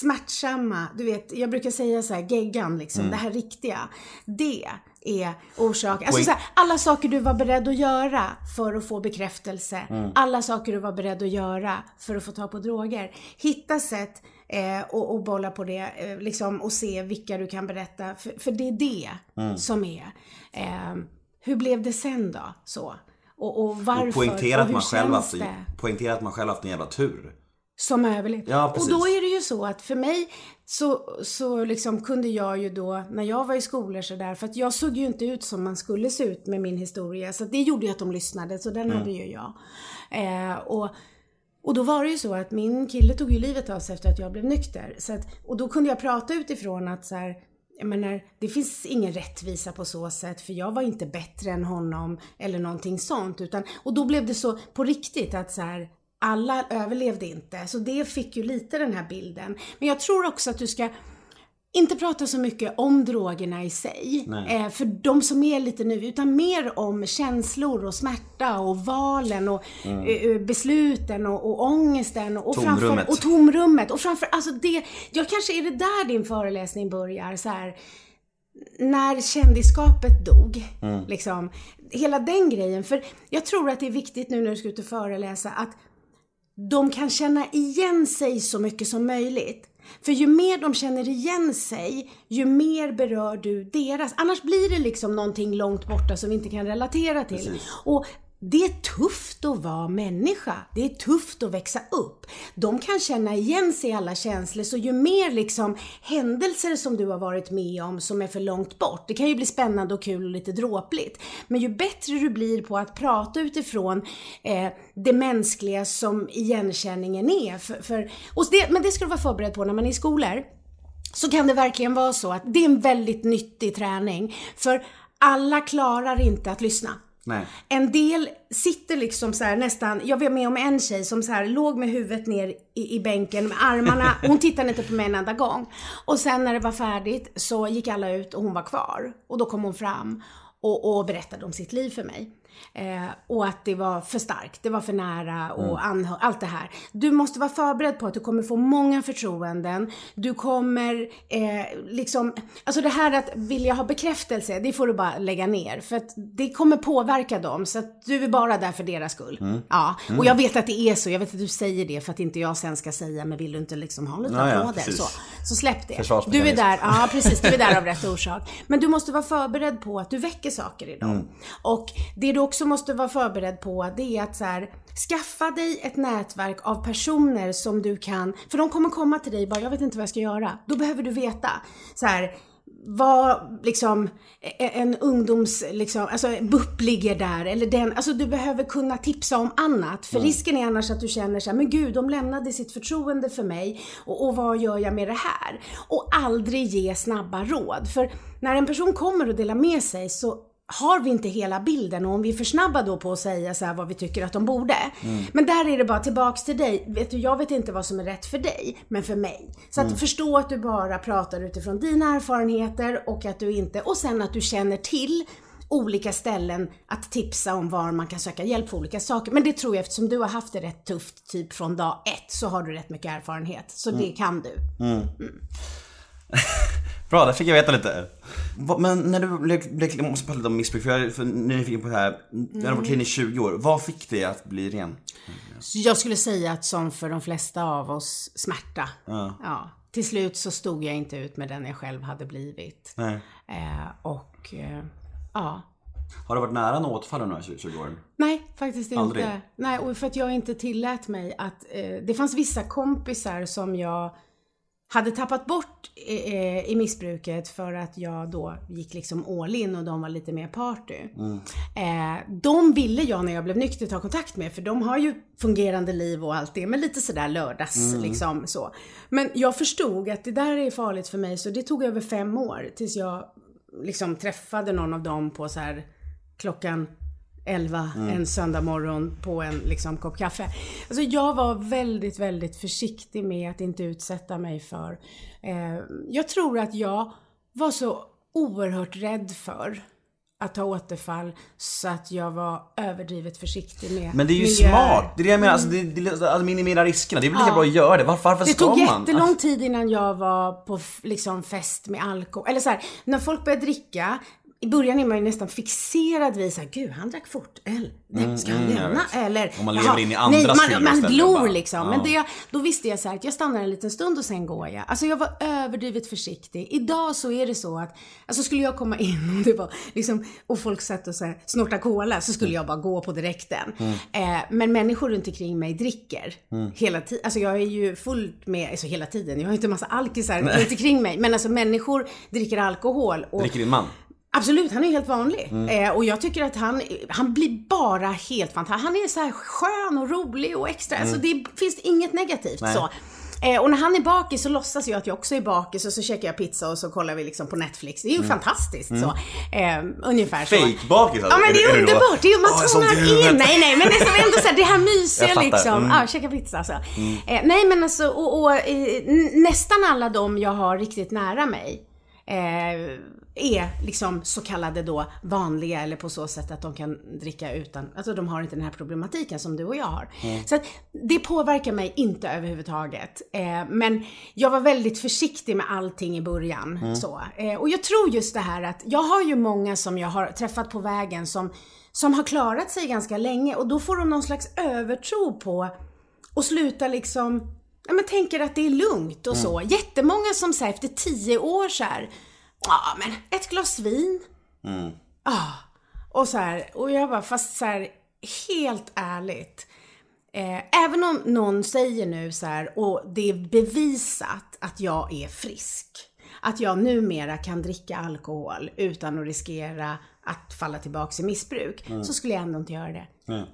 smärtsamma, du vet, jag brukar säga så här, geggan liksom, Mm. det här riktiga. Det är orsaken. Alltså så här, alla saker du var beredd att göra för att få bekräftelse. Mm. Alla saker du var beredd att göra för att få ta på droger. Hitta sätt eh, och, och bolla på det eh, liksom, och se vilka du kan berätta. För, för det är det Mm. som är. Eh, hur blev det sen då? Så. Och, och varför? och poängtera och att man själv haft, poängtera att man själv haft en jävla tur. Som överlevt. Ja, och precis. då är det ju så att för mig så, så liksom kunde jag ju då, när jag var i skolor sådär, för att jag såg ju inte ut som man skulle se ut med min historia, så det gjorde ju att de lyssnade, så den hade ju jag. Eh, och, och då var det ju så att min kille tog ju livet av sig efter att jag blev nykter. Så att, och då kunde jag prata utifrån att så här, jag menar, det finns ingen rättvisa på så sätt för jag var inte bättre än honom eller någonting sånt. Utan, och då blev det så på riktigt att så här, alla överlevde inte. Så det fick ju lite den här bilden. Men jag tror också att du ska inte prata så mycket om drogerna i sig, eh, för de som är lite nu, utan mer om känslor och smärta och valen och eh, eh, besluten och, och ångesten och, och Tomrummet. Framför, och tomrummet. Och framför, alltså det, ja kanske är det där din föreläsning börjar så här när kändisskapet dog. Liksom, hela den grejen. För jag tror att det är viktigt nu när du ska ut och föreläsa att de kan känna igen sig så mycket som möjligt. För ju mer de känner igen sig, ju mer berör du deras. Annars blir det liksom någonting långt borta som vi inte kan relatera till. Och det är tufft att vara människa. Det är tufft att växa upp. De kan känna igen sig i alla känslor, så ju mer liksom händelser som du har varit med om som är för långt bort, det kan ju bli spännande och kul och lite dråpligt. Men ju bättre du blir på att prata utifrån eh, det mänskliga som igenkänningen är. För, för, och det, men det ska du vara förberedd på när man är i skolor så kan det verkligen vara så att det är en väldigt nyttig träning. För alla klarar inte att lyssna. Nej. En del sitter liksom så här nästan, jag var med om en tjej som så här låg med huvudet ner i, i bänken med armarna, hon tittade inte på mig en enda gång. Och sen när det var färdigt så gick alla ut och hon var kvar. Och då kom hon fram och, och berättade om sitt liv för mig. Eh, och att det var för starkt, det var för nära och anhör, allt det här. Du måste vara förberedd på att du kommer få många förtroenden. Du kommer eh, liksom, alltså det här att vilja ha bekräftelse, det får du bara lägga ner. För att det kommer påverka dem, så att du är bara där för deras skull. Ja, och jag vet att det är så, jag vet att du säger det för att inte jag sen ska säga, men vill du inte liksom ha lite Ja, ja, applåder? precis. så, så släpp det. Du är där, ja precis, du är där av rätt orsak. Men du måste vara förberedd på att du väcker saker i dem. Och det du också måste vara förberedd på, det är att så här, skaffa dig ett nätverk av personer som du kan, för de kommer komma till dig bara, jag vet inte vad jag ska göra. Då behöver du veta. Så här, vad liksom e- en ungdoms, liksom, alltså BUP ligger där eller den, alltså du behöver kunna tipsa om annat. För risken är annars att du känner så här, men gud de lämnade sitt förtroende för mig och, och vad gör jag med det här? Och aldrig ge snabba råd. För när en person kommer och delar med sig så har vi inte hela bilden och om vi är för snabba då på att säga så vad vi tycker att de borde. Men där är det bara tillbaks till dig. Vet du, jag vet inte vad som är rätt för dig, men för mig. Så att förstå att du bara pratar utifrån dina erfarenheter och att du inte, och sen att du känner till olika ställen att tipsa om var man kan söka hjälp för olika saker. Men det tror jag eftersom du har haft det rätt tufft typ från dag ett så har du rätt mycket erfarenhet. Så det kan du. Bra, där fick jag veta lite. Vad- Men när du blev, blev, jag måste prata lite om missbruk för jag är för nyfiken på det här. Du har varit clean i 20 år. Vad fick dig att bli ren? Jag skulle säga att som för de flesta av oss, smärta. Ja. Till slut så stod jag inte ut med den jag själv hade blivit. Nej. Eh, och eh, ja. Har det varit nära något återfall under de här 20, 20 åren? Nej, faktiskt Aldrig? inte. Nej, och för att jag inte tillät mig att... Eh, det fanns vissa kompisar som jag hade tappat bort eh, i missbruket för att jag då gick liksom all in och de var lite mer party. Eh, de ville jag när jag blev nykter ta kontakt med för de har ju fungerande liv och allt det men lite sådär lördags liksom så. Men jag förstod att det där är farligt för mig så det tog över fem år tills jag liksom träffade någon av dem på så här klockan 11 en söndag morgon på en liksom, kopp kaffe. Alltså jag var väldigt, väldigt försiktig med att inte utsätta mig för. Eh, jag tror att jag var så oerhört rädd för att ha återfall så att jag var överdrivet försiktig med Men det är ju miljöer. smart. Det är det jag menar, alltså, det, det, att minimera riskerna. Det är väl lika bra att göra det. Varför, varför Det ska tog man? jättelång tid innan jag var på liksom fest med alkohol. Eller så här, när folk börjar dricka, i början är man ju nästan fixerad vid såhär, gud han drack fort öl. Nej, ska han mm, lämna? Eller, Och man jaha, lever in i andras nej, man, man glor bara. liksom. Men det, då visste jag så här att jag stannar en liten stund och sen går jag. Alltså jag var överdrivet försiktig. Idag så är det så att, alltså skulle jag komma in och det var liksom, och folk satt och så här, snorta cola så skulle jag bara gå på direkten. Mm. Eh, men människor runt omkring mig dricker hela tiden. Alltså jag är ju fullt med, alltså hela tiden, jag har inte en massa alkisar runt omkring mig. Men alltså människor dricker alkohol. Och, Dricker din man? Absolut, han är helt vanlig. Mm. Eh, och jag tycker att han, han blir bara helt fantastisk. Han är så här skön och rolig och extra. Alltså det finns inget negativt Mm. Nej. så. Eh, och när han är bakis så låtsas jag att jag också är bakis och så käkar jag pizza och så kollar vi liksom på Netflix. Det är ju fantastiskt så. Eh, ungefär så. Mm. Fake-bakis alltså? Ja men det är, då? underbart. Det är, man är så tonar in. Nej nej men det är som ändå så här, det här mysiga liksom. Mm. Ja, käka pizza alltså. Eh, nej men alltså och, och eh, nästan alla de jag har riktigt nära mig eh, är liksom så kallade då vanliga eller på så sätt att de kan dricka utan, alltså de har inte den här problematiken som du och jag har. Så att det påverkar mig inte överhuvudtaget. Eh, men jag var väldigt försiktig med allting i början. Så. Eh, och jag tror just det här att jag har ju många som jag har träffat på vägen som, som har klarat sig ganska länge och då får de någon slags övertro på och sluta liksom Ja men tänker att det är lugnt och så. Jättemånga som säger efter tio år så här, ja men ett glas vin. Ja. Och så här, och jag bara, fast så här, helt ärligt. Eh, även om någon säger nu så här, och det är bevisat att jag är frisk. Att jag numera kan dricka alkohol utan att riskera att falla tillbaks i missbruk. Så skulle jag ändå inte göra det.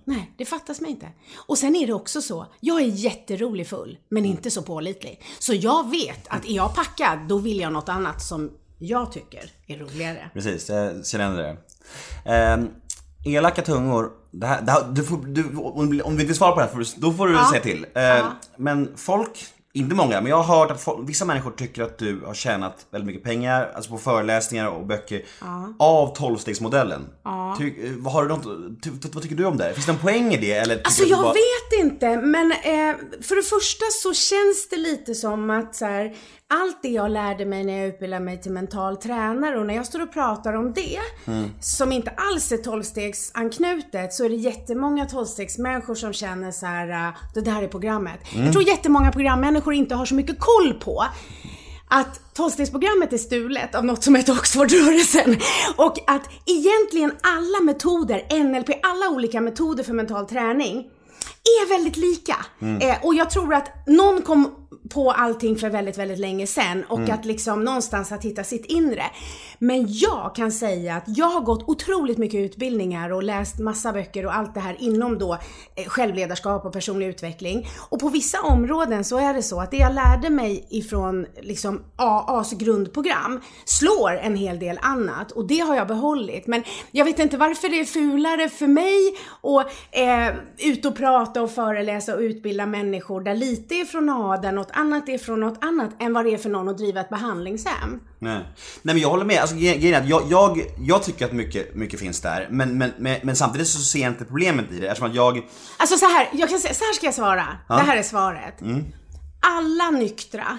Nej, det fattas mig inte. Och sen är det också så, jag är jätterolig full, men inte så pålitlig. Så jag vet att är jag packad, då vill jag något annat som jag tycker är roligare. Precis, jag känner det. Ehm, elaka tungor, det här, det här, du får, du, om du inte vill svara på det här, då får du säga till. Ehm, Men folk, inte många, men jag har hört att folk, vissa människor tycker att du har tjänat väldigt mycket pengar, alltså på föreläsningar och böcker, av tolvstegsmodellen. Ty, eh, vad, har du något, ty, vad tycker du om det? Finns det en poäng i det? Eller Alltså jag bara- vet inte, men eh, för det första så känns det lite som att så här, allt det jag lärde mig när jag utbildade mig till mental tränare och när jag står och pratar om det, som inte alls är tolvstegsanknutet, så är det jättemånga tolvstegsmänniskor som känner så här, uh, det där är programmet. Jag tror jättemånga programmänniskor inte har så mycket koll på att tolvstegsprogrammet är stulet av något som heter Oxfordrörelsen. Och att egentligen alla metoder, NLP, alla olika metoder för mental träning är väldigt lika. Eh, och jag tror att någon kom på allting för väldigt, väldigt länge sedan och att liksom någonstans att hitta sitt inre. Men jag kan säga att jag har gått otroligt mycket utbildningar och läst massa böcker och allt det här inom då eh, självledarskap och personlig utveckling. Och på vissa områden så är det så att det jag lärde mig ifrån liksom AAs grundprogram slår en hel del annat och det har jag behållit. Men jag vet inte varför det är fulare för mig att eh, ut och prata och föreläsa och utbilda människor där lite är från A, där något annat är från något annat, än vad det är för någon att driva ett behandlingshem. Nej. Nej men jag håller med, alltså, gre- grejen jag, jag, jag tycker att mycket, mycket finns där men, men, men, men samtidigt så ser jag inte problemet i det eftersom att jag Alltså så här, jag kan säga, så här ska jag svara. Det här är svaret. Alla nyktra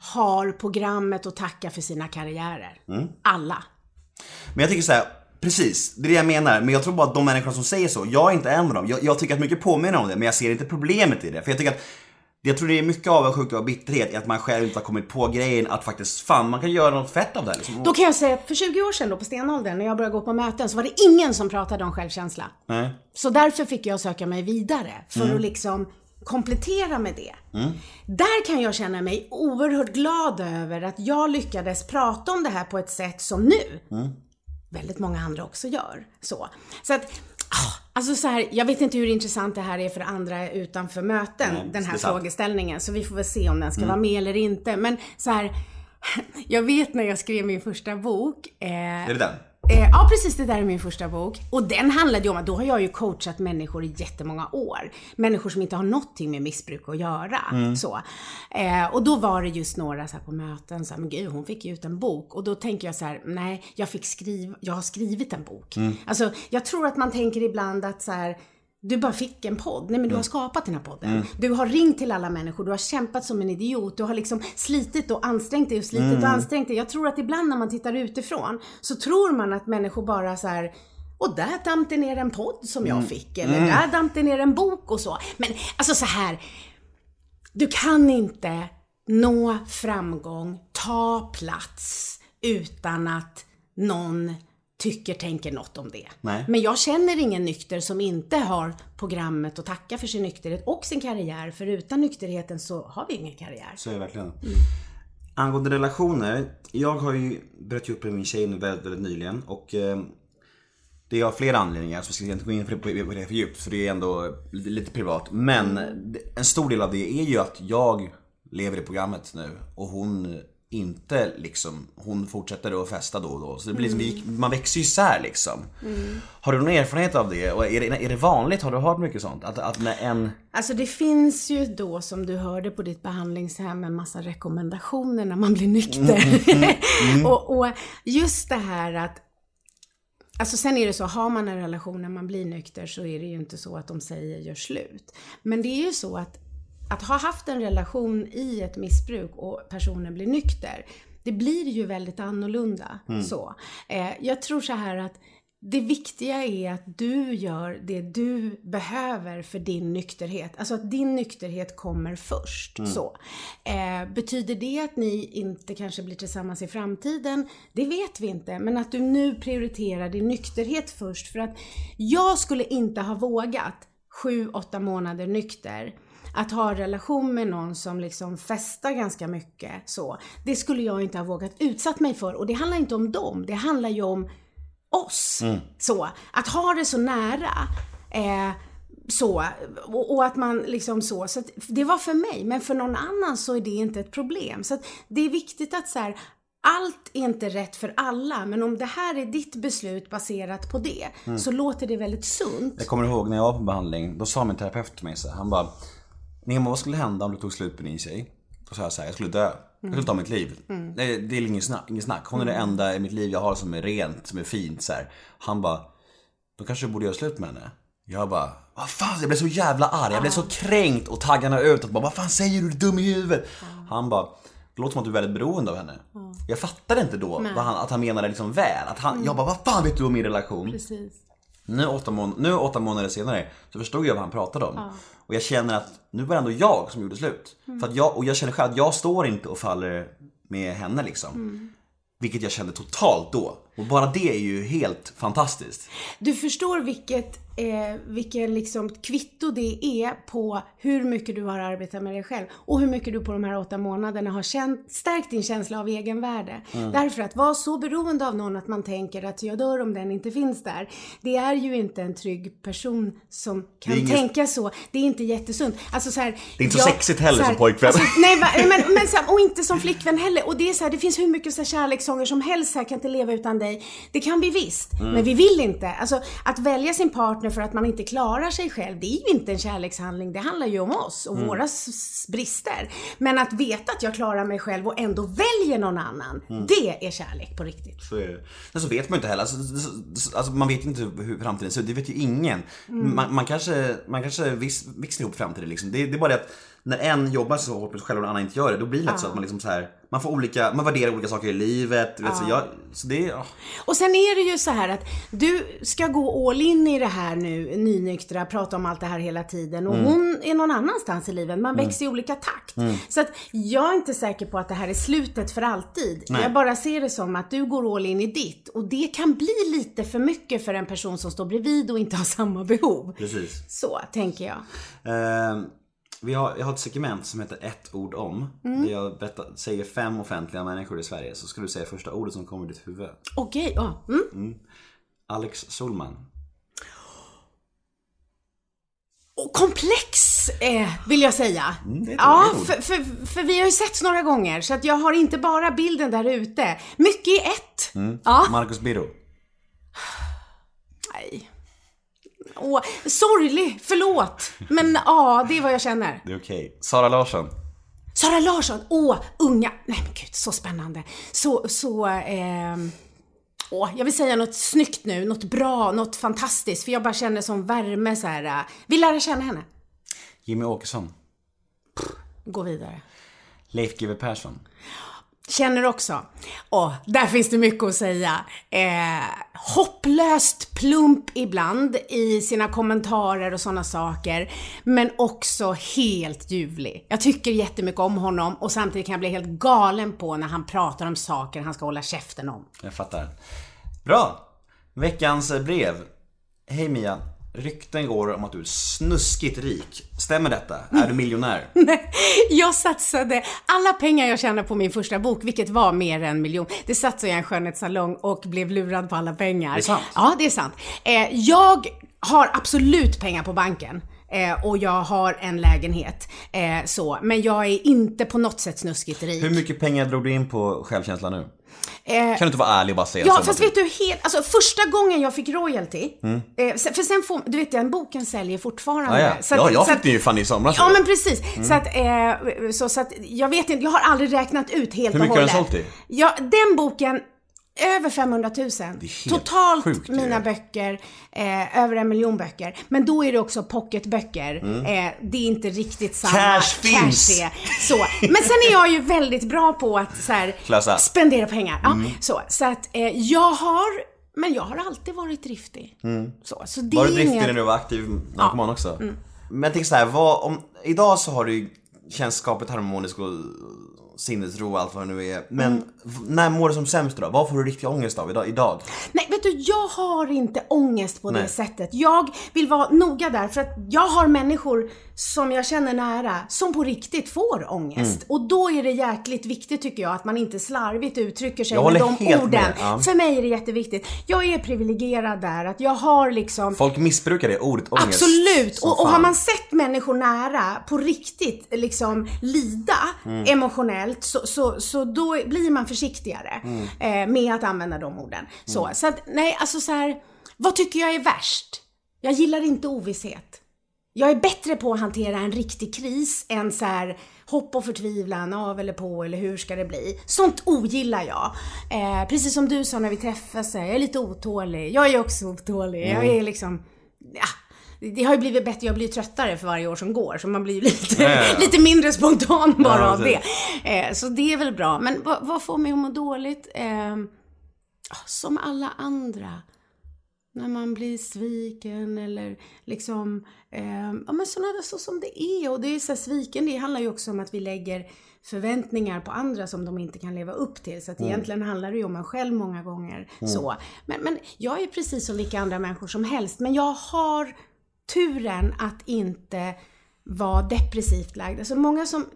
har programmet att tacka för sina karriärer. Alla. Men jag tycker så här, precis, det är det jag menar. Men jag tror bara att de människorna som säger så, jag är inte en av dem. Jag, jag tycker att mycket påminner om det, men jag ser inte problemet i det. För jag tycker att jag tror det är mycket avundsjuka och bitterhet i att man själv inte har kommit på grejen att faktiskt, fan man kan göra något fett av det här liksom. Då kan jag säga att för 20 år sedan då på stenåldern när jag började gå på möten så var det ingen som pratade om självkänsla. Nej. Så därför fick jag söka mig vidare för att liksom komplettera med det. Mm. Där kan jag känna mig oerhört glad över att jag lyckades prata om det här på ett sätt som nu Mm. Väldigt många andra också gör. Så, så att ah, Alltså så här, jag vet inte hur intressant det här är för andra utanför möten, Nej, den här. Mm. frågeställningen. Så vi får väl se om den ska vara med eller inte. Men så här, jag vet när jag skrev min första bok. Eh, Är det den? Eh, ja, precis. Det där är min första bok. Och den handlade ju om att då har jag ju coachat människor i jättemånga år. Människor som inte har någonting med missbruk att göra. Så. Eh, och då var det just några så på möten, så här, men gud, hon fick ju ut en bok. Och då tänker jag så här, nej, jag fick skriva, jag har skrivit en bok. Alltså, jag tror att man tänker ibland att så här, du bara fick en podd. Nej men du har skapat den här podden. Du har ringt till alla människor, du har kämpat som en idiot, du har liksom slitit och ansträngt dig och slitit och ansträngt dig. Jag tror att ibland när man tittar utifrån så tror man att människor bara så här och där damp det ner en podd som jag fick, eller där damp det ner en bok och så. Men alltså så här, du kan inte nå framgång, ta plats utan att någon tycker, tänker något om det. Nej. Men jag känner ingen nykter som inte har programmet att tacka för sin nykterhet och sin karriär. För utan nykterheten så har vi ingen karriär. Så är det verkligen. Angående relationer. Jag har ju bröt upp med min tjej nu väldigt, väldigt nyligen och eh, det är av flera anledningar så vi ska inte gå in på det, på det för djupt för det är ändå lite, lite privat. Men det- en stor del av det är ju att jag lever i programmet nu och hon inte liksom, hon fortsätter att festa då och då. Så det blir liksom, man växer ju isär liksom. Har du någon erfarenhet av det? Och är det, är det vanligt? Har du hört mycket sånt? Att, att när en... Alltså det finns ju då som du hörde på ditt behandlingshem en massa rekommendationer när man blir nykter. och, och just det här att Alltså sen är det så, har man en relation när man blir nykter så är det ju inte så att de säger gör slut. Men det är ju så att, att ha haft en relation i ett missbruk och personen blir nykter, det blir ju väldigt annorlunda. Så. Eh, jag tror så här att det viktiga är att du gör det du behöver för din nykterhet. Alltså att din nykterhet kommer först. Så. Eh, betyder det att ni inte kanske blir tillsammans i framtiden? Det vet vi inte. Men att du nu prioriterar din nykterhet först. För att jag skulle inte ha vågat sju, åtta månader nykter att ha en relation med någon som liksom festar ganska mycket så. Det skulle jag inte ha vågat utsatt mig för. Och det handlar inte om dem. Det handlar ju om oss. Så, att ha det så nära. Eh, så, och, och att man liksom så. så det var för mig, men för någon annan så är det inte ett problem. Så att det är viktigt att så här, allt är inte rätt för alla, men om det här är ditt beslut baserat på det, så låter det väldigt sunt. Jag kommer ihåg när jag var på behandling, då sa min terapeut till mig så här, han bara Nemo vad skulle hända om du tog slut på din tjej? Då sa jag så här, jag skulle dö. Jag skulle ta mitt liv. Det, det är inget snack, inget snack. Hon är det enda i mitt liv jag har som är rent, som är fint så här. Han bara, då kanske du borde göra slut med henne. Jag bara, vad fan, jag blev så jävla arg. Jag blev så kränkt och taggarna ut. Och bara, vad fan säger du, du är dum i huvudet? Han bara, det låter som att du är väldigt beroende av henne. Jag fattade inte då vad han, att han menade liksom väl. Att han, Jag bara, vad fan vet du om min relation? Precis. Nu åtta, mån- nu åtta månader senare så förstod jag vad han pratade om. Och jag känner att nu var det ändå jag som gjorde slut. För att jag, och jag känner själv att jag står inte och faller med henne liksom. Vilket jag kände totalt då. Och bara det är ju helt fantastiskt. Du förstår vilket, eh, vilken liksom kvitto det är på hur mycket du har arbetat med dig själv och hur mycket du på de här åtta månaderna har känt, stärkt din känsla av egenvärde. Mm. Därför att vara så beroende av någon att man tänker att jag dör om den inte finns där. Det är ju inte en trygg person som kan inget- tänka så. Det är inte jättesunt. Alltså så här, Det är inte så sexigt heller som pojkvän. Alltså, nej, men, men så här, och inte som flickvän heller. Och det är så här, det finns hur mycket så här kärlekssånger som helst så här, kan inte leva utan dig. Det kan vi visst, Mm. men vi vill inte. Alltså att välja sin partner för att man inte klarar sig själv, det är ju inte en kärlekshandling. Det handlar ju om oss och Mm. våra brister. Men att veta att jag klarar mig själv och ändå väljer någon annan, Mm. det är kärlek på riktigt. Så, är det. Men så vet man ju inte heller. Alltså, så- så- alltså, man vet inte hur framtiden ser ut. Det vet ju ingen. Mm. Man, man kanske, man kanske växer ihop framtiden liksom. Det, det är bara det att när en jobbar så hårt med sig själv och en annan inte gör det, då blir det lätt så att man liksom så här, man får olika, man värderar olika saker i livet. Du vet, så, jag, så det ja. Och sen är det ju så här att du ska gå all in i det här nu, nynyktra, prata om allt det här hela tiden. Och hon är någon annanstans i livet. Man växer i olika takt. Så att jag är inte säker på att det här är slutet för alltid. Jag bara ser det som att du går all in i ditt. Och det kan bli lite för mycket för en person som står bredvid och inte har samma behov. precis. Så tänker jag. Eh, vi har, jag har ett segment som heter ett ord om. Mm. Där jag berättar, säger fem offentliga människor i Sverige. Så ska du säga första ordet som kommer i ditt huvud. Okej, ja. Mm. Alex Solman. Och komplex, eh, vill jag säga. ett ja, för, för, för vi har ju sett några gånger, så att jag har inte bara bilden där ute. Mycket i ett. Ja. Marcus Birro. Nej. Åh, sorglig, förlåt. Men ja, det är vad jag känner. Det är okej. Sara Larsson. Sara Larsson, åh, unga. Nej men gud, så spännande. Så, så, ehm... Åh, jag vill säga något snyggt nu, något bra, något fantastiskt. För jag bara känner som värme så här. äh, Vill lära känna henne. Jimmy Åkesson. Gå vidare. Leif GW Persson. Känner också. Och där finns det mycket att säga. Eh, hopplöst plump ibland i sina kommentarer och sådana saker. Men också helt ljuvlig. Jag tycker jättemycket om honom och samtidigt kan jag bli helt galen på när han pratar om saker han ska hålla käften om. Jag fattar. Bra! Veckans brev. Hej Mia. Rykten går om att du är snuskigt rik. Stämmer detta? Är du miljonär? Jag satsade alla pengar jag tjänade på min första bok, vilket var mer än en miljon. Det satsade jag i en skönhetssalong och blev lurad på alla pengar. Det är sant. Ja, det är sant. Eh, jag har absolut pengar på banken. Eh, och jag har en lägenhet. Eh, så. Men jag är inte på något sätt snuskigt rik. Hur mycket pengar drog du in på självkänsla nu? Eh, Kan du inte vara ärlig och bara säga Ja, så? fast vet du, helt, alltså första gången jag fick royalty, Mm. eh, för sen får, du vet den boken säljer fortfarande. Ja, ja. Så att- ja, jag så fick den ju fan i somras. Ja men precis. Så, att, eh, så, så att jag vet inte, jag har aldrig räknat ut helt Hur mycket och har den hållet. sålt i? Ja, den boken, över 500 000. helt Totalt sjukt ju. mina böcker, eh, över en miljon böcker. Men då är det också pocketböcker. Eh, det är inte riktigt samma Mm. Cash finns. är. Så. Men sen är jag ju väldigt bra på att så här, spendera pengar. Ja, Mm. så, så att eh, jag har, men jag har alltid varit driftig. Så, så det Var du driftig inget- när du var aktiv narkoman också? Mm. Men jag tänker såhär, vad, om, idag så har du ju känns skapet harmoniskt och sinnesro och allt vad det nu är. Men Mm. när mår du som sämst då? Vad får du riktig ångest av idag? idag? Nej, vet du, jag har inte ångest på det Nej. sättet. Jag vill vara noga där för att jag har människor som jag känner nära som på riktigt får ångest. Mm. Och då är det jäkligt viktigt tycker jag att man inte slarvigt uttrycker sig Jag med de helt orden. med, ja. För mig är det jätteviktigt. Jag är privilegierad där, att jag har liksom Folk missbrukar det ordet ångest. Absolut! Och, och har man sett människor nära på riktigt liksom lida Mm. emotionellt så, så, så då blir man försiktigare Mm. med att använda de orden. Så, så att, nej, alltså så här, vad tycker jag är värst? Jag gillar inte ovisshet. Jag är bättre på att hantera en riktig kris än så här hopp och förtvivlan, av eller på eller hur ska det bli? Sånt ogillar jag. Eh, precis som du sa när vi här, jag är lite otålig. Jag är också otålig. Jag Mm. är liksom, ja. Det har ju blivit bättre, jag blir tröttare för varje år som går, så man blir lite, Ja, ja, lite mindre spontan bara Ja, av det. Eh, så det är väl bra. Men vad, vad får mig att må dåligt? Eh, som alla andra när man blir sviken eller liksom, eh, ja men sådana så som det är. Och det är så här, sviken, det handlar ju också om att vi lägger förväntningar på andra som de inte kan leva upp till. Så att egentligen handlar det ju om en själv många gånger. Så. Men, men jag är precis som vilka andra människor som helst. Men jag har turen att inte vara depressivt lagd. Alltså många som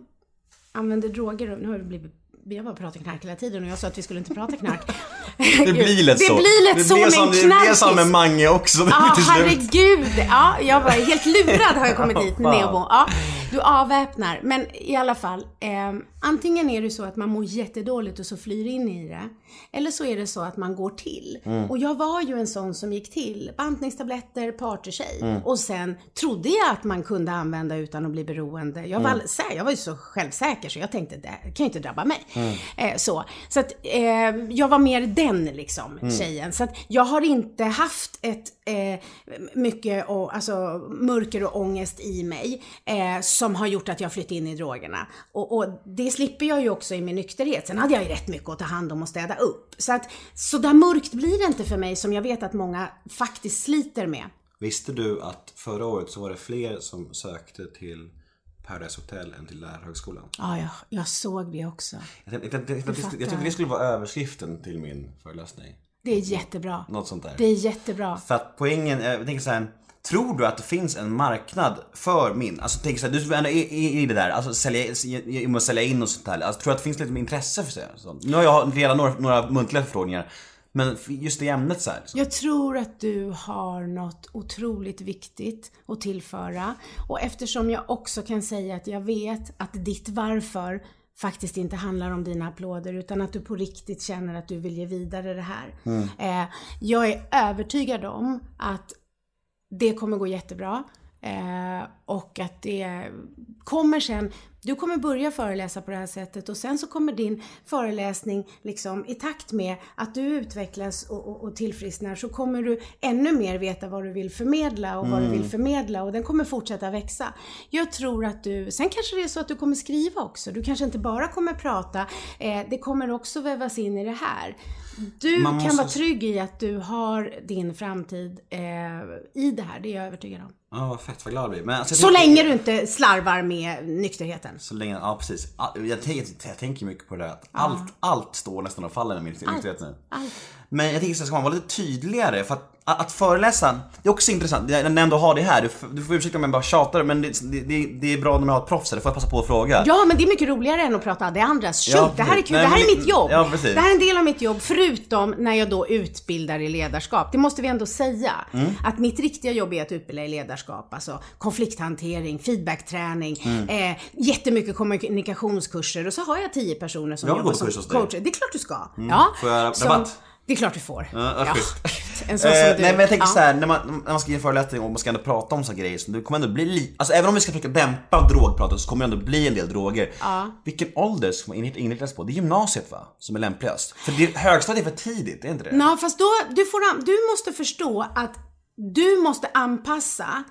använder droger, nu har det blivit vi har bara pratat knark hela tiden och jag sa att vi skulle inte prata knark. Det blir lätt det så. blir lätt det så med en Det blir knarkis. som med Mange också. Ja, slut. herregud. Ja, jag var helt lurad har jag kommit dit. Neobo. Ja, du avväpnar. Men i alla fall, eh, antingen är det så att man mår jättedåligt och så flyr in i det. Eller så är det så att man går till. Mm. Och jag var ju en sån som gick till. Bantningstabletter, partytjej. Mm. Och sen trodde jag att man kunde använda utan att bli beroende. Jag var, Mm. jag var ju så självsäker så jag tänkte det kan ju inte drabba mig. Mm. Eh, så så att, eh, jag var mer den liksom, Mm. tjejen. Så att jag har inte haft ett eh, mycket och, alltså, mörker och ångest i mig eh, som har gjort att jag flytt in i drogerna. Och, och det slipper jag ju också i min nykterhet. Sen hade jag ju rätt mycket att ta hand om och städa upp. Så att så där mörkt blir det inte för mig som jag vet att många faktiskt sliter med. Visste du att förra året så var det fler som sökte till Paradise Hotel än till Lärarhögskolan? Ja, jag, jag såg det också. Jag jag, jag, fattar. jag tänkte det skulle vara överskriften till min föreläsning. Det är jättebra. Något sånt där. Det är jättebra. För att poängen, är- jag tänker så här, Tror du att det finns en marknad för min? Alltså tänk såhär, du är i, i, det där, alltså sälja, i, sälja in och sånt där. Alltså, tror du att det finns lite intresse för sånt? Nu har jag redan några, några muntliga förfrågningar. Men just det ämnet så här. liksom. Jag tror att du har något otroligt viktigt att tillföra. Och eftersom jag också kan säga att jag vet att ditt varför faktiskt inte handlar om dina applåder utan att du på riktigt känner att du vill ge vidare det här. Eh, jag är övertygad om att det kommer gå jättebra. Eh, och att det kommer sen, du kommer börja föreläsa på det här sättet och sen så kommer din föreläsning liksom i takt med att du utvecklas och, och, och tillfrisknar så kommer du ännu mer veta vad du vill förmedla och vad du vill förmedla och den kommer fortsätta växa. Jag tror att du, sen kanske det är så att du kommer skriva också. Du kanske inte bara kommer prata, eh, det kommer också vävas in i det här. Du Man kan måste- vara trygg i att du har din framtid eh, i det här, det är jag övertygad om. Ja, vad fett vad glad jag blir. Men alltså, jag Så tänker- länge du inte slarvar med nykterheten. Så länge, ja precis. Jag tänker, jag tänker mycket på det här att allt, allt står nästan och faller med min nykterhet nu. Allt. Men jag tänker så ska man vara lite tydligare för att, att, föreläsa, det är också intressant, när jag ändå har det här, du, får ursäkta om jag bara tjatar men det, det, det, är bra när man har ett proffs här, det får jag passa på att fråga. Ja, men det är mycket roligare än att prata det andras. Shoot, Ja, det här är kul, Nej, det här är mitt jobb. ja, det här är en del av mitt jobb, förutom när jag då utbildar i ledarskap. Det måste vi ändå säga. Mm. Att mitt riktiga jobb är att utbilda i ledarskap, alltså konflikthantering, feedbackträning, Mm. eh, jättemycket kommunikationskurser och så har jag tio personer som Jag jobbar som. Mm. coacher. Det är klart du ska. Ja. Får jag rabatt? Det är klart du får. Ja, gud, en sån Eh, som du. nej men jag tänker Ja. så här, när man, när man ska ge en föreläsning och man ska ändå prata om såna grejer så det kommer ändå bli lite, alltså även om vi ska försöka dämpa drogpratet så kommer det ändå bli en del droger. Vilken ålder ska man inrikta- inriktas på? Det är gymnasiet va? Som är lämpligast? För det, högstadiet är för tidigt, är inte det? Ja, fast då, du, får, du måste förstå att du måste anpassa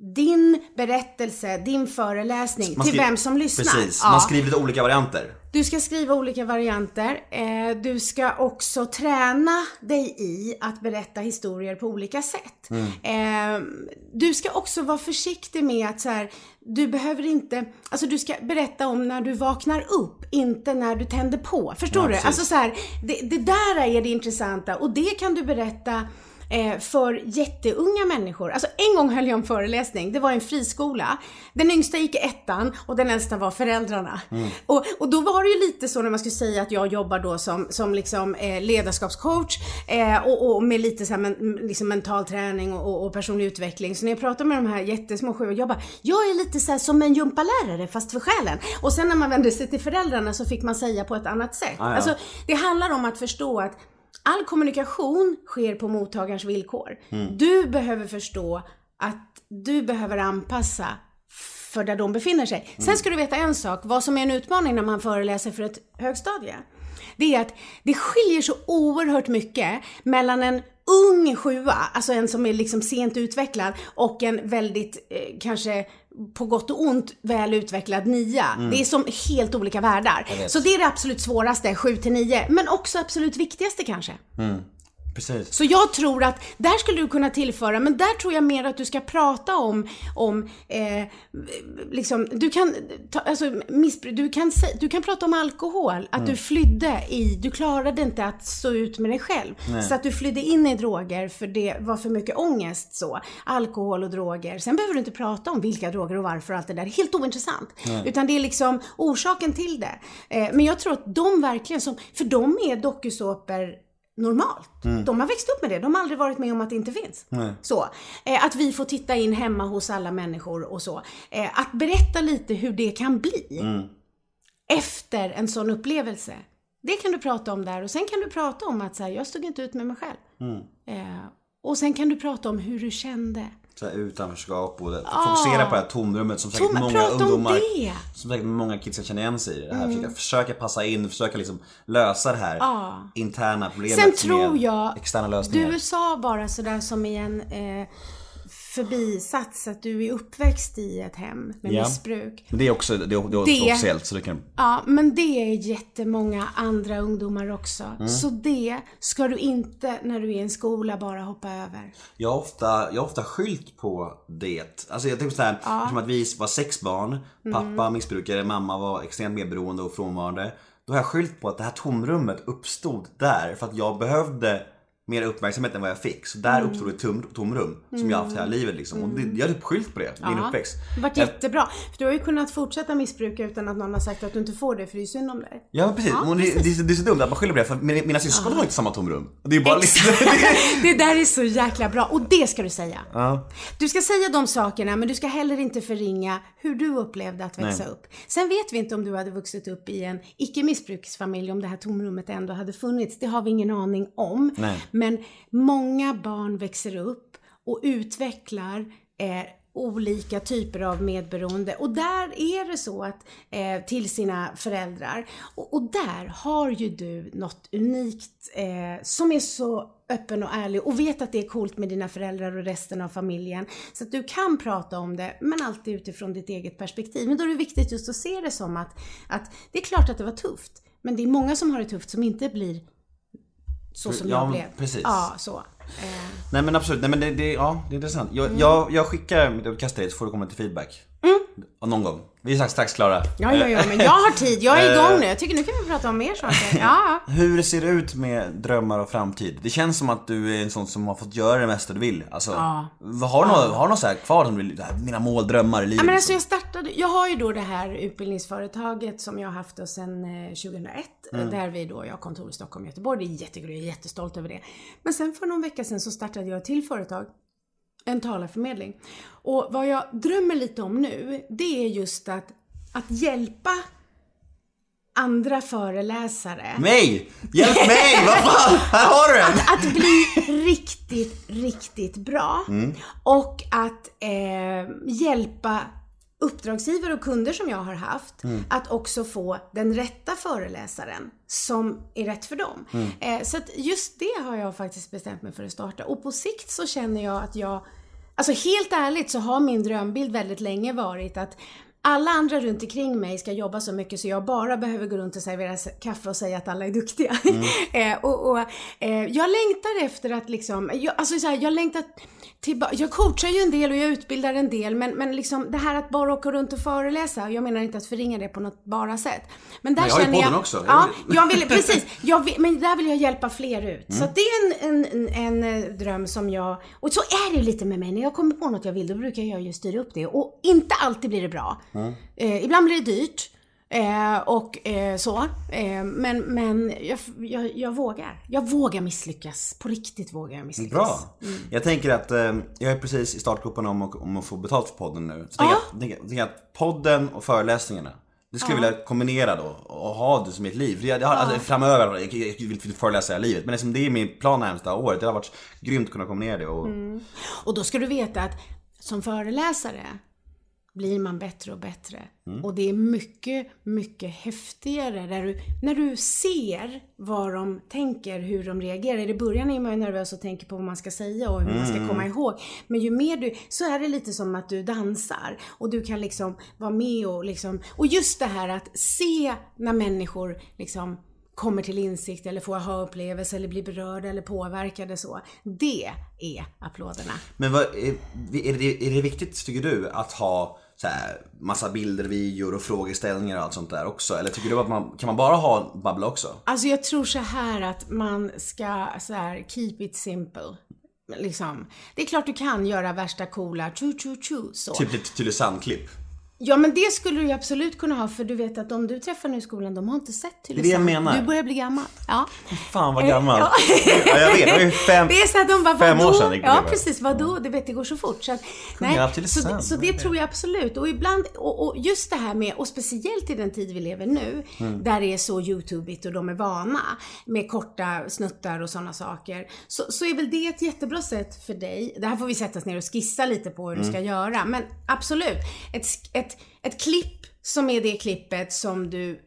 din berättelse, din föreläsning Man till skriver- vem som lyssnar. Precis, Ja. man skriver lite olika varianter. Du ska skriva olika varianter. Eh, du ska också träna dig i att berätta historier på olika sätt. Eh, du ska också vara försiktig med att så här, du behöver inte, alltså du ska berätta om när du vaknar upp, inte när du tänder på. Förstår Ja, du? Alltså så här, det, det där är det intressanta och det kan du berätta eh, för jätteunga människor. Alltså en gång höll jag en föreläsning, det var en friskola. Den yngsta gick i ettan och den äldsta var föräldrarna. Och, och då var det ju lite så när man skulle säga att jag jobbar då som, som liksom eh, ledarskapscoach eh, och, och med lite så här men, liksom mental träning och, och, och personlig utveckling. Så när jag pratar med de här jättesmå sju, jag bara, jag är lite så här som en gympalärare fast för själen. Och sen när man vände sig till föräldrarna så fick man säga på ett annat sätt. Ah, ja. Alltså det handlar om att förstå att all kommunikation sker på mottagarens villkor. Du behöver förstå att du behöver anpassa för där de befinner sig. Sen ska du veta en sak, vad som är en utmaning när man föreläser för ett högstadie. Det är att det skiljer så oerhört mycket mellan en ung sjua, alltså en som är liksom sent utvecklad och en väldigt, eh, kanske på gott och ont, väl utvecklad nia. Det är som helt olika världar. Så det är det absolut svåraste, 7 till 9, men också absolut viktigaste kanske. Precis. Så jag tror att där skulle du kunna tillföra, men där tror jag mer att du ska prata om, om eh, liksom, du kan, ta, alltså, missbruk, du kan, du kan prata om alkohol, att du flydde i, du klarade inte att stå ut med dig själv. Så att du flydde in i droger för det var för mycket ångest så. Alkohol och droger. Sen behöver du inte prata om vilka droger och varför och allt det där, helt ointressant. Utan det är liksom orsaken till det. Eh, men jag tror att de verkligen som, för de är dokusåpor normalt. De har växt upp med det. De har aldrig varit med om att det inte finns. Så. Eh, att vi får titta in hemma hos alla människor och så. Eh, att berätta lite hur det kan bli efter en sån upplevelse. Det kan du prata om där och sen kan du prata om att så här, jag stod inte ut med mig själv. Eh, och sen kan du prata om hur du kände. Så här, utanförskap och det. fokusera på det här tomrummet som säkert Tom- många ungdomar, det. som säkert många kids kan känna igen sig i. Det här. Försöka, försöka passa in, försöka liksom lösa det här interna problemet Sen tror med jag, externa lösningar. du sa bara sådär som i en eh, förbisats att du är uppväxt i ett hem med Ja. missbruk. Men det är också, det är, det är officiellt så det kan... Ja, men det är jättemånga andra ungdomar också. Mm. Så det ska du inte, när du är i en skola, bara hoppa över. Jag har ofta, jag har ofta skylt på det. Alltså jag tänker såhär, eftersom att vi var sex barn, pappa missbrukare, mamma var extremt medberoende och frånvarande. Då har jag skylt på att det här tomrummet uppstod där för att jag behövde mer uppmärksamhet än vad jag fick. Så där uppstod ett tom, tomrum som jag har haft hela livet liksom. Och det, jag är typ skylt på det, min uppväxt. Det har varit Jag- jättebra. För du har ju kunnat fortsätta missbruka utan att någon har sagt att du inte får det, för det är synd om dig. Ja precis, Ja, och det, det, det är så dumt att man skyller på det för mina, syskon har inte samma tomrum. Det är bara liksom, Det där är så jäkla bra och det ska du säga. ja. Du ska säga de sakerna men du ska heller inte förringa hur du upplevde att växa Nej. upp. Sen vet vi inte om du hade vuxit upp i en icke-missbruksfamilj, om det här tomrummet ändå hade funnits. Det har vi ingen aning om. Nej. Men många barn växer upp och utvecklar eh, olika typer av medberoende. Och där är det så att eh, till sina föräldrar. Och, och där har ju du något unikt eh, som är så öppen och ärlig och vet att det är coolt med dina föräldrar och resten av familjen. Så att du kan prata om det men alltid utifrån ditt eget perspektiv. Men då är det viktigt just att se det som att, att det är klart att det var tufft men det är många som har det tufft som inte blir så som Ja, jag blev. precis. Ja, så. Eh, Nej men absolut, nej men det, det, ja, det är intressant. Jag, jag, jag skickar mitt utkast till dig så får du komma till feedback. Ja, Någon gång. Vi är strax, strax klara. Ja, ja, ja, men jag har tid. Jag är igång nu. Jag tycker nu kan vi prata om mer saker. Ja, Hur ser det ut med drömmar och framtid? Det känns som att du är en sån som har fått göra det mesta du vill. Alltså, Ja. Har du något, har du något så här kvar som du mina mål, drömmar i livet? Ja, men alltså jag startade, jag har ju då det här utbildningsföretaget som jag har haft då sedan eh, 2001. Mm. Där vi då, jag har kontor i Stockholm och Göteborg. Det är jättekul, jag är jättestolt över det. Men sen för någon vecka sedan så startade jag ett till företag. En talarförmedling. Och vad jag drömmer lite om nu, det är just att, att hjälpa andra föreläsare Mig! Hjälp mig! Vad fan! Här har du den! att bli riktigt, riktigt bra. Och att eh, hjälpa uppdragsgivare och kunder som jag har haft att också få den rätta föreläsaren som är rätt för dem. Eh, så att just det har jag faktiskt bestämt mig för att starta. Och på sikt så känner jag att jag, alltså helt ärligt så har min drömbild väldigt länge varit att alla andra runt omkring mig ska jobba så mycket så jag bara behöver gå runt och servera kaffe och säga att alla är duktiga. eh, och, och, eh, jag längtar efter att liksom, jag, alltså så här, jag längtar tillbaka, jag coachar ju en del och jag utbildar en del men, men liksom det här att bara åka runt och föreläsa, jag menar inte att förringa det på något bara sätt. Men där Men jag känner jag, podden också. Ja, jag vill, precis, jag vill, men där vill jag hjälpa fler ut. Så att det är en, en, en, en eh, dröm som jag, och så är det lite med mig, när jag kommer på något jag vill då brukar jag ju styra upp det och inte alltid blir det bra. Eh, ibland blir det dyrt. Eh, och eh, så. Eh, men men jag, jag, jag vågar. Jag vågar misslyckas. På riktigt vågar jag misslyckas. Bra. Jag tänker att eh, jag är precis i startgroparna om, om att få betalt för podden nu. Så tänker Ja. jag, tänker, tänker att podden och föreläsningarna det skulle jag vilja kombinera då och ha det som ett liv. Jag, jag har, alltså, framöver, jag, jag vill inte föreläsa hela livet men liksom, det är min plan närmsta året. Det har varit grymt att kunna kombinera det. Och, Och då ska du veta att som föreläsare blir man bättre och bättre. Och det är mycket, mycket häftigare där du, när du ser vad de tänker, hur de reagerar. I början är man ju nervös och tänker på vad man ska säga och hur man ska komma ihåg. Men ju mer du, så är det lite som att du dansar och du kan liksom vara med och liksom, och just det här att se när människor liksom kommer till insikt eller får aha-upplevelse eller blir berörda eller påverkade så. Det är applåderna. Men vad, är, är, det, är det viktigt tycker du att ha så här, massa bilder, videor och frågeställningar och allt sånt där också? Eller tycker du att man, kan man bara ha babbla också? Alltså jag tror så här att man ska så här keep it simple. Liksom. Det är klart du kan göra värsta coola tju tju tju så. Typ lite Tylösandklipp. Ja men det skulle du ju absolut kunna ha för du vet att de du träffar nu i skolan de har inte sett till Det är det jag menar. Du börjar bli gammal. Ja. Fan vad gammal. ja. ja jag vet, det var ju fem, Det är så att de bara, fem vadå? år sedan det Ja precis, vadå? Du vet det går så fort. Så, att, nej, så, så det tror jag absolut. Och ibland, och, och just det här med, och speciellt i den tid vi lever nu, Mm. där det är så YouTubeigt och de är vana med korta snuttar och sådana saker. Så, så är väl det ett jättebra sätt för dig. Det här får vi sätta oss ner och skissa lite på hur du Mm. ska göra. Men absolut, ett, sk- ett, ett klipp som är det klippet som du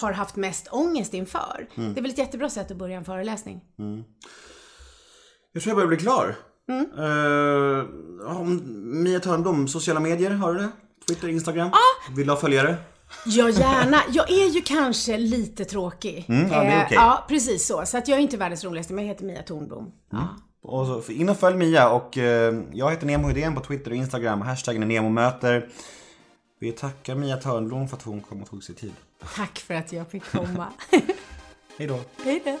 har haft mest ångest inför. Mm. Det är väl ett jättebra sätt att börja en föreläsning. Jag tror jag börjar bli klar. Mm. Uh, om Mia Törnblom, sociala medier, har du det? Twitter, Instagram? Vill du ha följare? Ja, gärna. Jag är ju kanske lite tråkig. Mm, ja, det är Eh, okej. ja, precis så. Så att jag är inte världens roligaste, men jag heter Mia Tornblom. Ja. Och så, in och följ Mia och eh, jag heter Nemo Hedén på Twitter och Instagram. Hashtaggen är NEMOMÖTER. Vi tackar Mia Törnblom för att hon kom och tog sig tid. Tack för att jag fick komma. Hej då. Hej då.